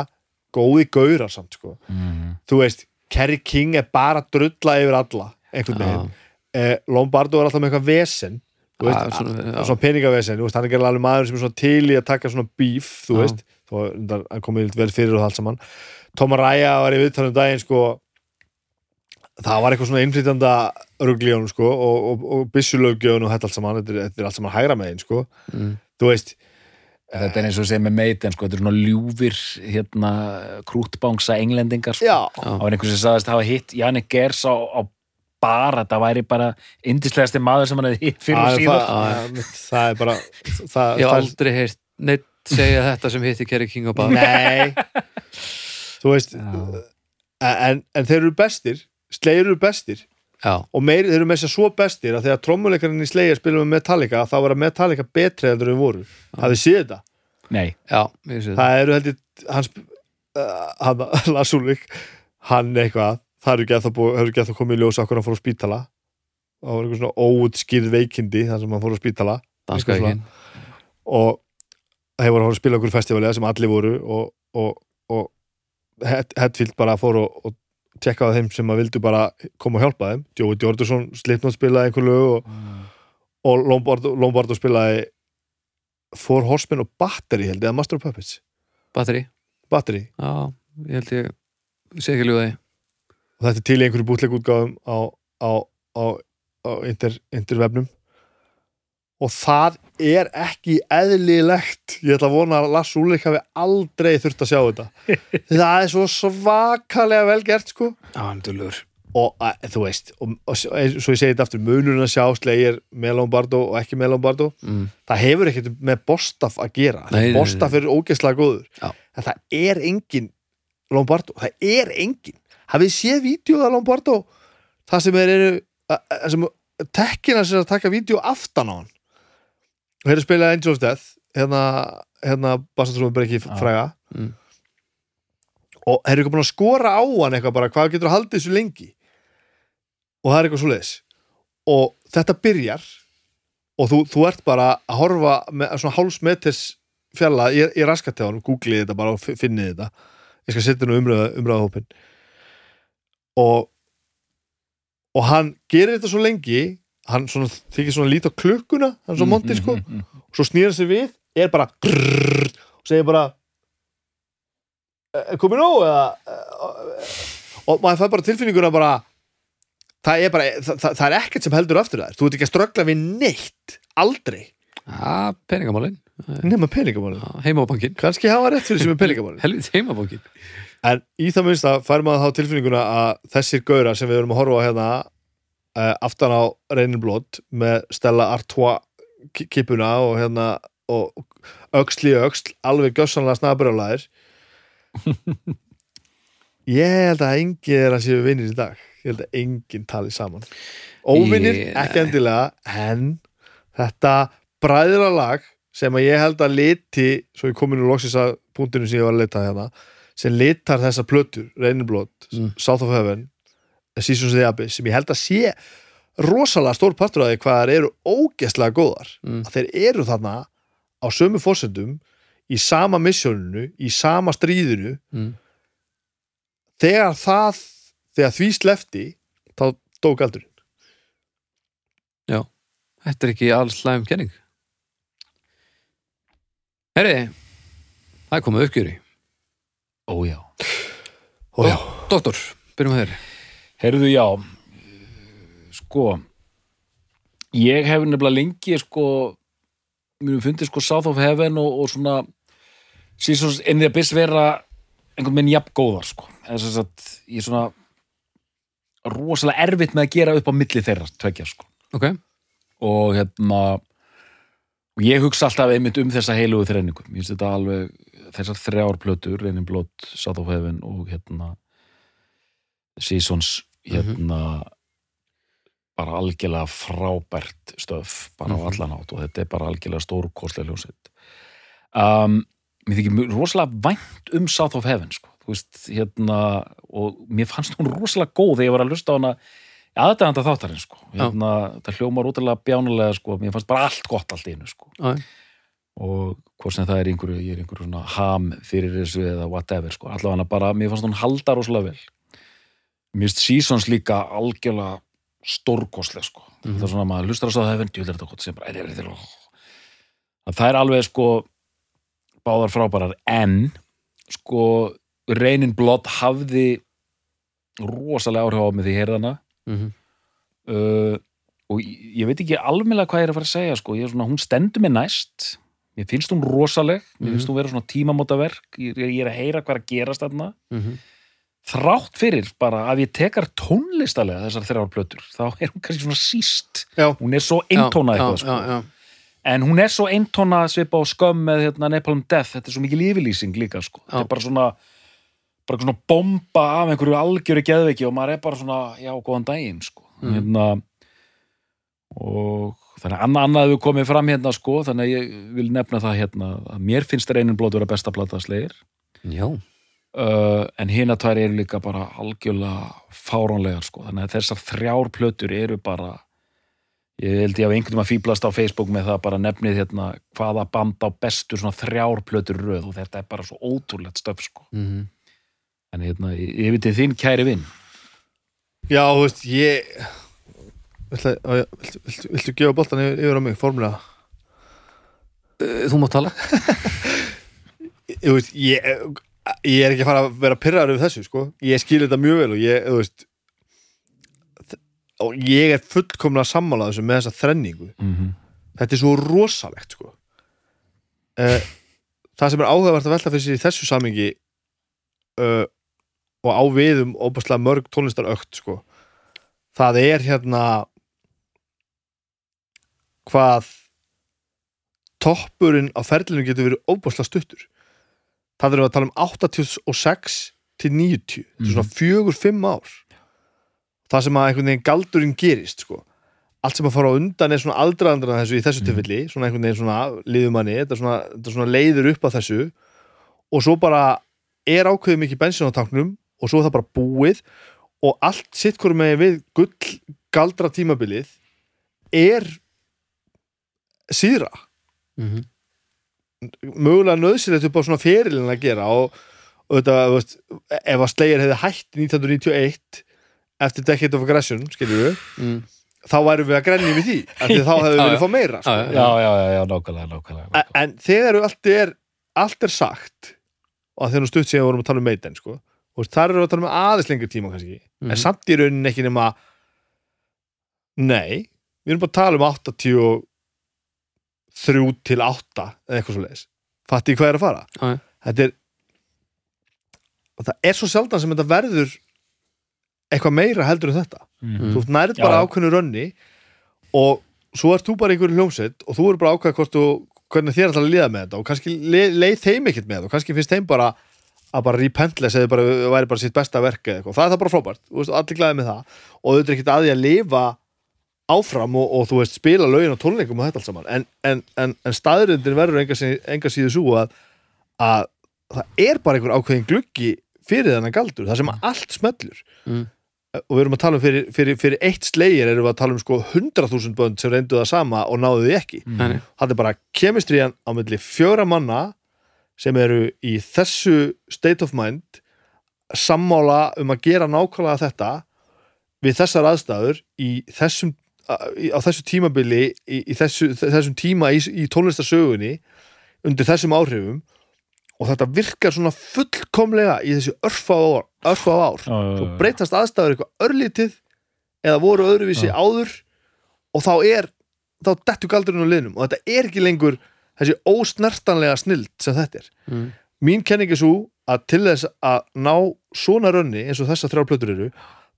góði gaurar samt sko. Mhm. þú veist, Kerry King er bara að drulla yfir alla, einhvern veginn. Eh, Lombardo er alltaf með eitthvað vesen svona, já. svona peningavesen þú veist, hann er gerðlega alveg maður sem er svona til í að taka svona bíf, þú Já. veist hann komið vel fyrir og það allt saman Tom Araya var í viðtalum daginn sko það var eitthvað svona í honum sko og, og, og byssulögjöfun og þetta allt saman, þetta er, þetta er allt saman hægra megin sko, Mm. þú veist Þetta er eins og sem með meit en sko, þetta er svona ljúfir hérna, krútbángsa englendingar sko. já, Það var einhver sem sagðist hafa hitt Jannik Gers á, á bara, það væri bara indislegasti maður sem hann hefði hitt fyrir og það, síðan. það, það er bara það, Ég hef aldrei heyrt neitt segja þetta sem hitti Kerry King og bara. Nei. Þú veist Já. en, en þeir eru bestir Slegir eru bestir. Já, og meir, þeir eru með sér svo bestir að þegar trommuleikarinn í Slegir spilum með Metallica þá var að Metallica betri heldur en þeir voru. Hafið séð þetta? Nei, já, ég sé það. það eru heldur hans, uh, hann, Lars Ulrik hann eitthvað það ekki að það hefur ekki að það komið í ljós okkur hann fór á spítala. Það var eitthvað svona óutskýrð veikindi þar sem hann fór á spítala. Og voru að fara að spila okkur festivali sem allir voru og, og, og Het- Hetfield bara fór og, og tekkaði þeim sem að vildu bara koma og hjálpa þeim. Joey Jordison Slipknot spilaði einhver lög og, og Lombardo, Lombardo spilaði Four Horsemen og Battery held ég, eða Master of Puppets. Batteri. Battery. Já, ég held ég sé ekki ljúða því. Og þetta er til í einhverju bútleikútgáðum á, á, á, á inter, interwebnum og það er ekki eðlilegt. Ég ætla að vona að Lars Úlik hafi aldrei þurft að sjá þetta. *laughs* Það er svo svakalega vel gert sko. Dölur. og að, þú veist og, og, svo ég segi þetta aftur, munurinn að sjá slegir með Lombardo og ekki með Lombardo Mm. það hefur ekkert með Bostaf að gera. Nei, nei, nei, Bostaf er ógeðslega góður. En það er engin Lombardo, það er engin hafið séð vídeo af Lombardo það sem er að- sem tekkina sér að taka vídeo aftan á hann. Og hérna spilaði Angel of Death hérna, hérna ekki Já. fræga Mm. og þeir eru ekki búin að skora á hann eitthvað bara hvað getur að haldið þessu lengi? Og það er eitthvað svo leiðis og þetta byrjar og þú, þú ert bara að horfa með svona hálsmetis fjalla í, í raskateðanum, googlið þetta bara og fi- finnið þetta. Ég skal setja nú umræða, umræðahópin og og hann gerir þetta svo lengi hann svona, þykir svona lít á klukkuna hann svo montið sko. mm, mm, og svo snýra sig við, er bara grrrr, og segir bara er komið nóg eða eh, og maður fær bara tilfinninguna bara það er bara, það, það, það er ekkert sem heldur aftur þær, þú ert ekki að ströggla við neitt aldrei, Já, peningamálin, nema peningamálin heimabankin. Kannski hafa rétt fyrir sem er *laughs* peningamálin Helvið heimabankin en í það minnst að fær maður þá tilfinninguna að þessir gaurar sem við erum að horfa hérna uh, aftan á reynirblót með Stella Artois ki- kippuna og hérna og öxl í öxl, alveg gjössanlega snabrjálæðir *laughs* ég held að engin er að séu vinnir í dag. Ég held að enginn tali saman. Óvinnir, Ég- ekki endilega en þetta bræðralag sem að ég held að liti svo ég komin úr loksins að punktinu sem ég var að leta hérna sem litar þessa plötur, reynirblót Mm. South of Heaven Seasons of the Abyss sem ég held að sé rosalega stór partur af því hvað þær eru ógeðslega góðar Mm. að þeir eru þarna á sömu fórsendum í sama missjóninu, í sama stríðinu mm. þegar það þegar því slefti þá dó galdurinn Þetta er ekki alls slæm kenning Herri Það er komið uppgjöri Ó já. og já, Doktor, byrjum að þér Heyrðu, já, sko, ég hef nefnilega lengi, sko, mér hef fundið, sko, South of Heaven og, og svona, svo ennið að byrst vera einhvern veginn jafn góðar, sko. Þess að ég er svona rosalega erfitt með að gera upp á milli þeirra, tvekja, sko. Ok, Og hérna, og ég hugsa alltaf einmitt um þessa heilugu þrenningu. Mér finnst þetta alveg, þessar þrjár plötur, Reinin Blót, South of Heaven og hérna, Seasons, hérna, bara algjörlega frábært stöf, bara Mhm. á allan átt og þetta er bara algjörlega stórkostlega ljósitt. Um, mér þykir rosalega vænt um South of Heaven, sko. Þú veist, hérna, og mér fannst hún rosalega góð þegar ég var að lusta á hana aðdæðanda þáttarinn, sko. Hérna, það hljómar útrúlega bjánulega, sko. Mér fannst bara allt gott allt í einu, sko. já, Og hvort sem það er einhverju, ég er einhverju svona ham fyrir þessu eða whatever, sko. Allavega bara, mér fannst hún halda rosalega vel. Mér finnst Seasons líka algjörlega stórkostlega, sko. Mhm. Það er svona, maður hlustar á það hefur, það er alveg, sko, báðar frábærar, en, sko, Reinin Blood hafði rosalega áhrif á mig því ég hana mhm, uh, og ég, ég veit ekki almennilega hvað ég er að fara að segja sko. ég svona, hún stendur mig næst. Mér finnst hún rosaleg. Mér finnst hún vera svona tímamótaverk. Ég, ég er að heyra hvað er að gerast þarna. Mhm. Þrátt fyrir bara að ég tekar tónlistalega þessar þrjár plötur þá er hún kannski svona síst. Já, hún er svo eintónað eitthvað sko. já, já. en hún er svo eintónað svipa á skömm með hérna, Napalm Death, þetta er svo mikil yfirlýsing líka sko. þetta er bara svona bara svona bomba af einhverju algjöru geðveiki og maður er bara svona, já, góðan daginn sko. Mm. hérna og þannig að annað, annað hefur komið fram hérna sko, þannig að ég vil nefna það hérna að mér finnst reynum blót vera besta plata slegir já. uh, en hina tvær eru líka bara algjörlega fáránlegar sko. þannig að þessar þrjár plötur eru bara ég held ég að einhvern veginn að fýblast á Facebook með það bara nefnið hérna hvaða band á bestu svona þrjár plötur röð og þetta er bara svo ótrúlegt stöf sko. mhm en hérna, ég, veit þinn kæri vinn já, þú veist, ég viltu, viltu, viltu, viltu gefa boltan yfir, yfir á mig, formulega Uh, Þú mátt tala. Ég, veist, ég, ég er ekki að fara að vera pyrraður yfir þessu, sko. Ég skil þetta mjög vel og ég, þú veist og ég er fullkomlega sammálað þessu með þessa þrenningu. Mm -hmm. þetta er svo rosalegt sko. uh, það sem er áhugavert að velta fyrir sér í þessu samingi uh, og á viðum óbærslega mörg tónlistar ökt sko. það er hérna hvað toppurinn á ferlinu getur verið óbærslega stuttur. Það við að tala um 86 til 90 þetta er svona fjögur, fimm ár. Það sem að einhvern veginn galdurinn gerist sko. Allt sem að fara á undan er svona aldraðandra þessu í þessu Mhm. tilfelli, svona einhvern veginn svona liðumanni, þetta er svona, þetta er svona leiður upp að þessu. Og svo bara er ákveðið mikið bensin á tanknum og svo er það bara búið og allt sitt hverju með við gull galdra tímabilið er síðra mhm mögulega nöðsilegt upp á svona ferilin að gera og, og þetta, veist, ef að Slayer hefði hætt 1991 eftir Decade of Aggression, skiljum við mm. þá værum við að grenni við því því þá hefðu við *laughs* viljað fá meira sko. Já, já, já, já, nákvæmlega, nákvæmlega, En- þegar allt er allt er sagt og að þegar nú stutt síðan vorum að tala um Maiden sko. Og þar erum við að tala um aðeins lengri tíma kannski, Mhm. en samt í rauninni ekki nema nei, við erum bara að tala um 83 til 8 eða eitthvað svo leiðis fatti hvað er að fara já. þetta er og það er svo sjaldan sem þetta verður eitthvað meira heldur en þetta Mm. þú nærð Já, bara já. ákveðnu rönni og svo ert þú bara í einhverju hljómsveit og þú eru bara þú hvernig þér ætlar að liða með þetta og kannski le, leið þeim ekkert með þetta og kannski finnst þeim bara að bara repentless eða væri bara sitt besta verk eða eitthvað, það er það bara frábært. Allir glæði með það. Og auðvitað er ekkert að því að lifa áfram og, og þú veist spila lögin og tónleikum og þetta allt saman. En, en, en, en staðrindin verður enga, sí- enga síðu svo að, að það er bara einhver ákveðin gluggi fyrir þennan galdur, það sem allt smellur. Mm. og við erum að tala um fyrir, fyrir, fyrir eitt slegir erum við að tala um sko 100.000 bönd sem reyndu það sama og náðu því ekki. Nei. það er bara kemistriðan á milli fjögra manna sem eru í þessu state of mind sammála um að gera nákvæmlega þetta við þessar aðstæður í þessum, á þessu tímabili í, í þessu, þessum tíma í, í tónlistarsögunni undir þessum áhrifum og þetta virkar svona fullkomlega í þessu örfa ár, örfa ár. Já, svo breytast aðstæður eitthvað örlítið eða voru öðruvísi Já. áður og þá er þá dettu galdurinn á liðnum og þetta er ekki lengur þessi ósnertanlega snild sem þetta er. Mm. mín kenning er svo að til þess að ná svona rönni eins og þessar þrjá plötur eru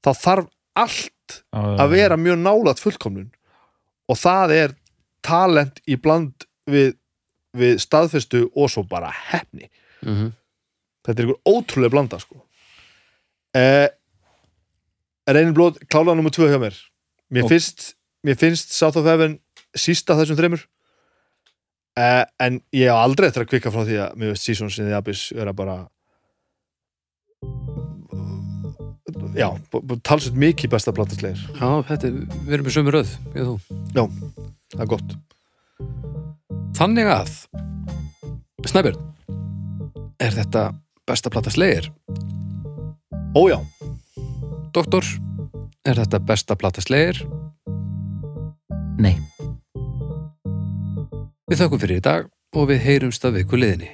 þá þarf allt að vera mjög nálat fullkomnun. Og það er talent í bland við, við staðfestu og svo bara hefni Mhm. þetta er ykkur ótrúlega blanda sko. Eh, reynir blóð klála nummer tvö hjá mér. Mér Ok. finnst, mér finnst South of Heaven sísta þessum þreymur eh, en ég hef aldrei eftir að kvika frá því að mér veist Seasons in the Abyss vera bara já, talsett mikið besta blandaslegir Já, þetta er, við erum í sömu röð ég og þú. það er gott Þannig að Snæbjörn Er þetta besta plata slegir? ójá, Doktor, er þetta besta plata slegir? Nei. Við þakkum fyrir í dag og við heyrumst af ykkur liðinni.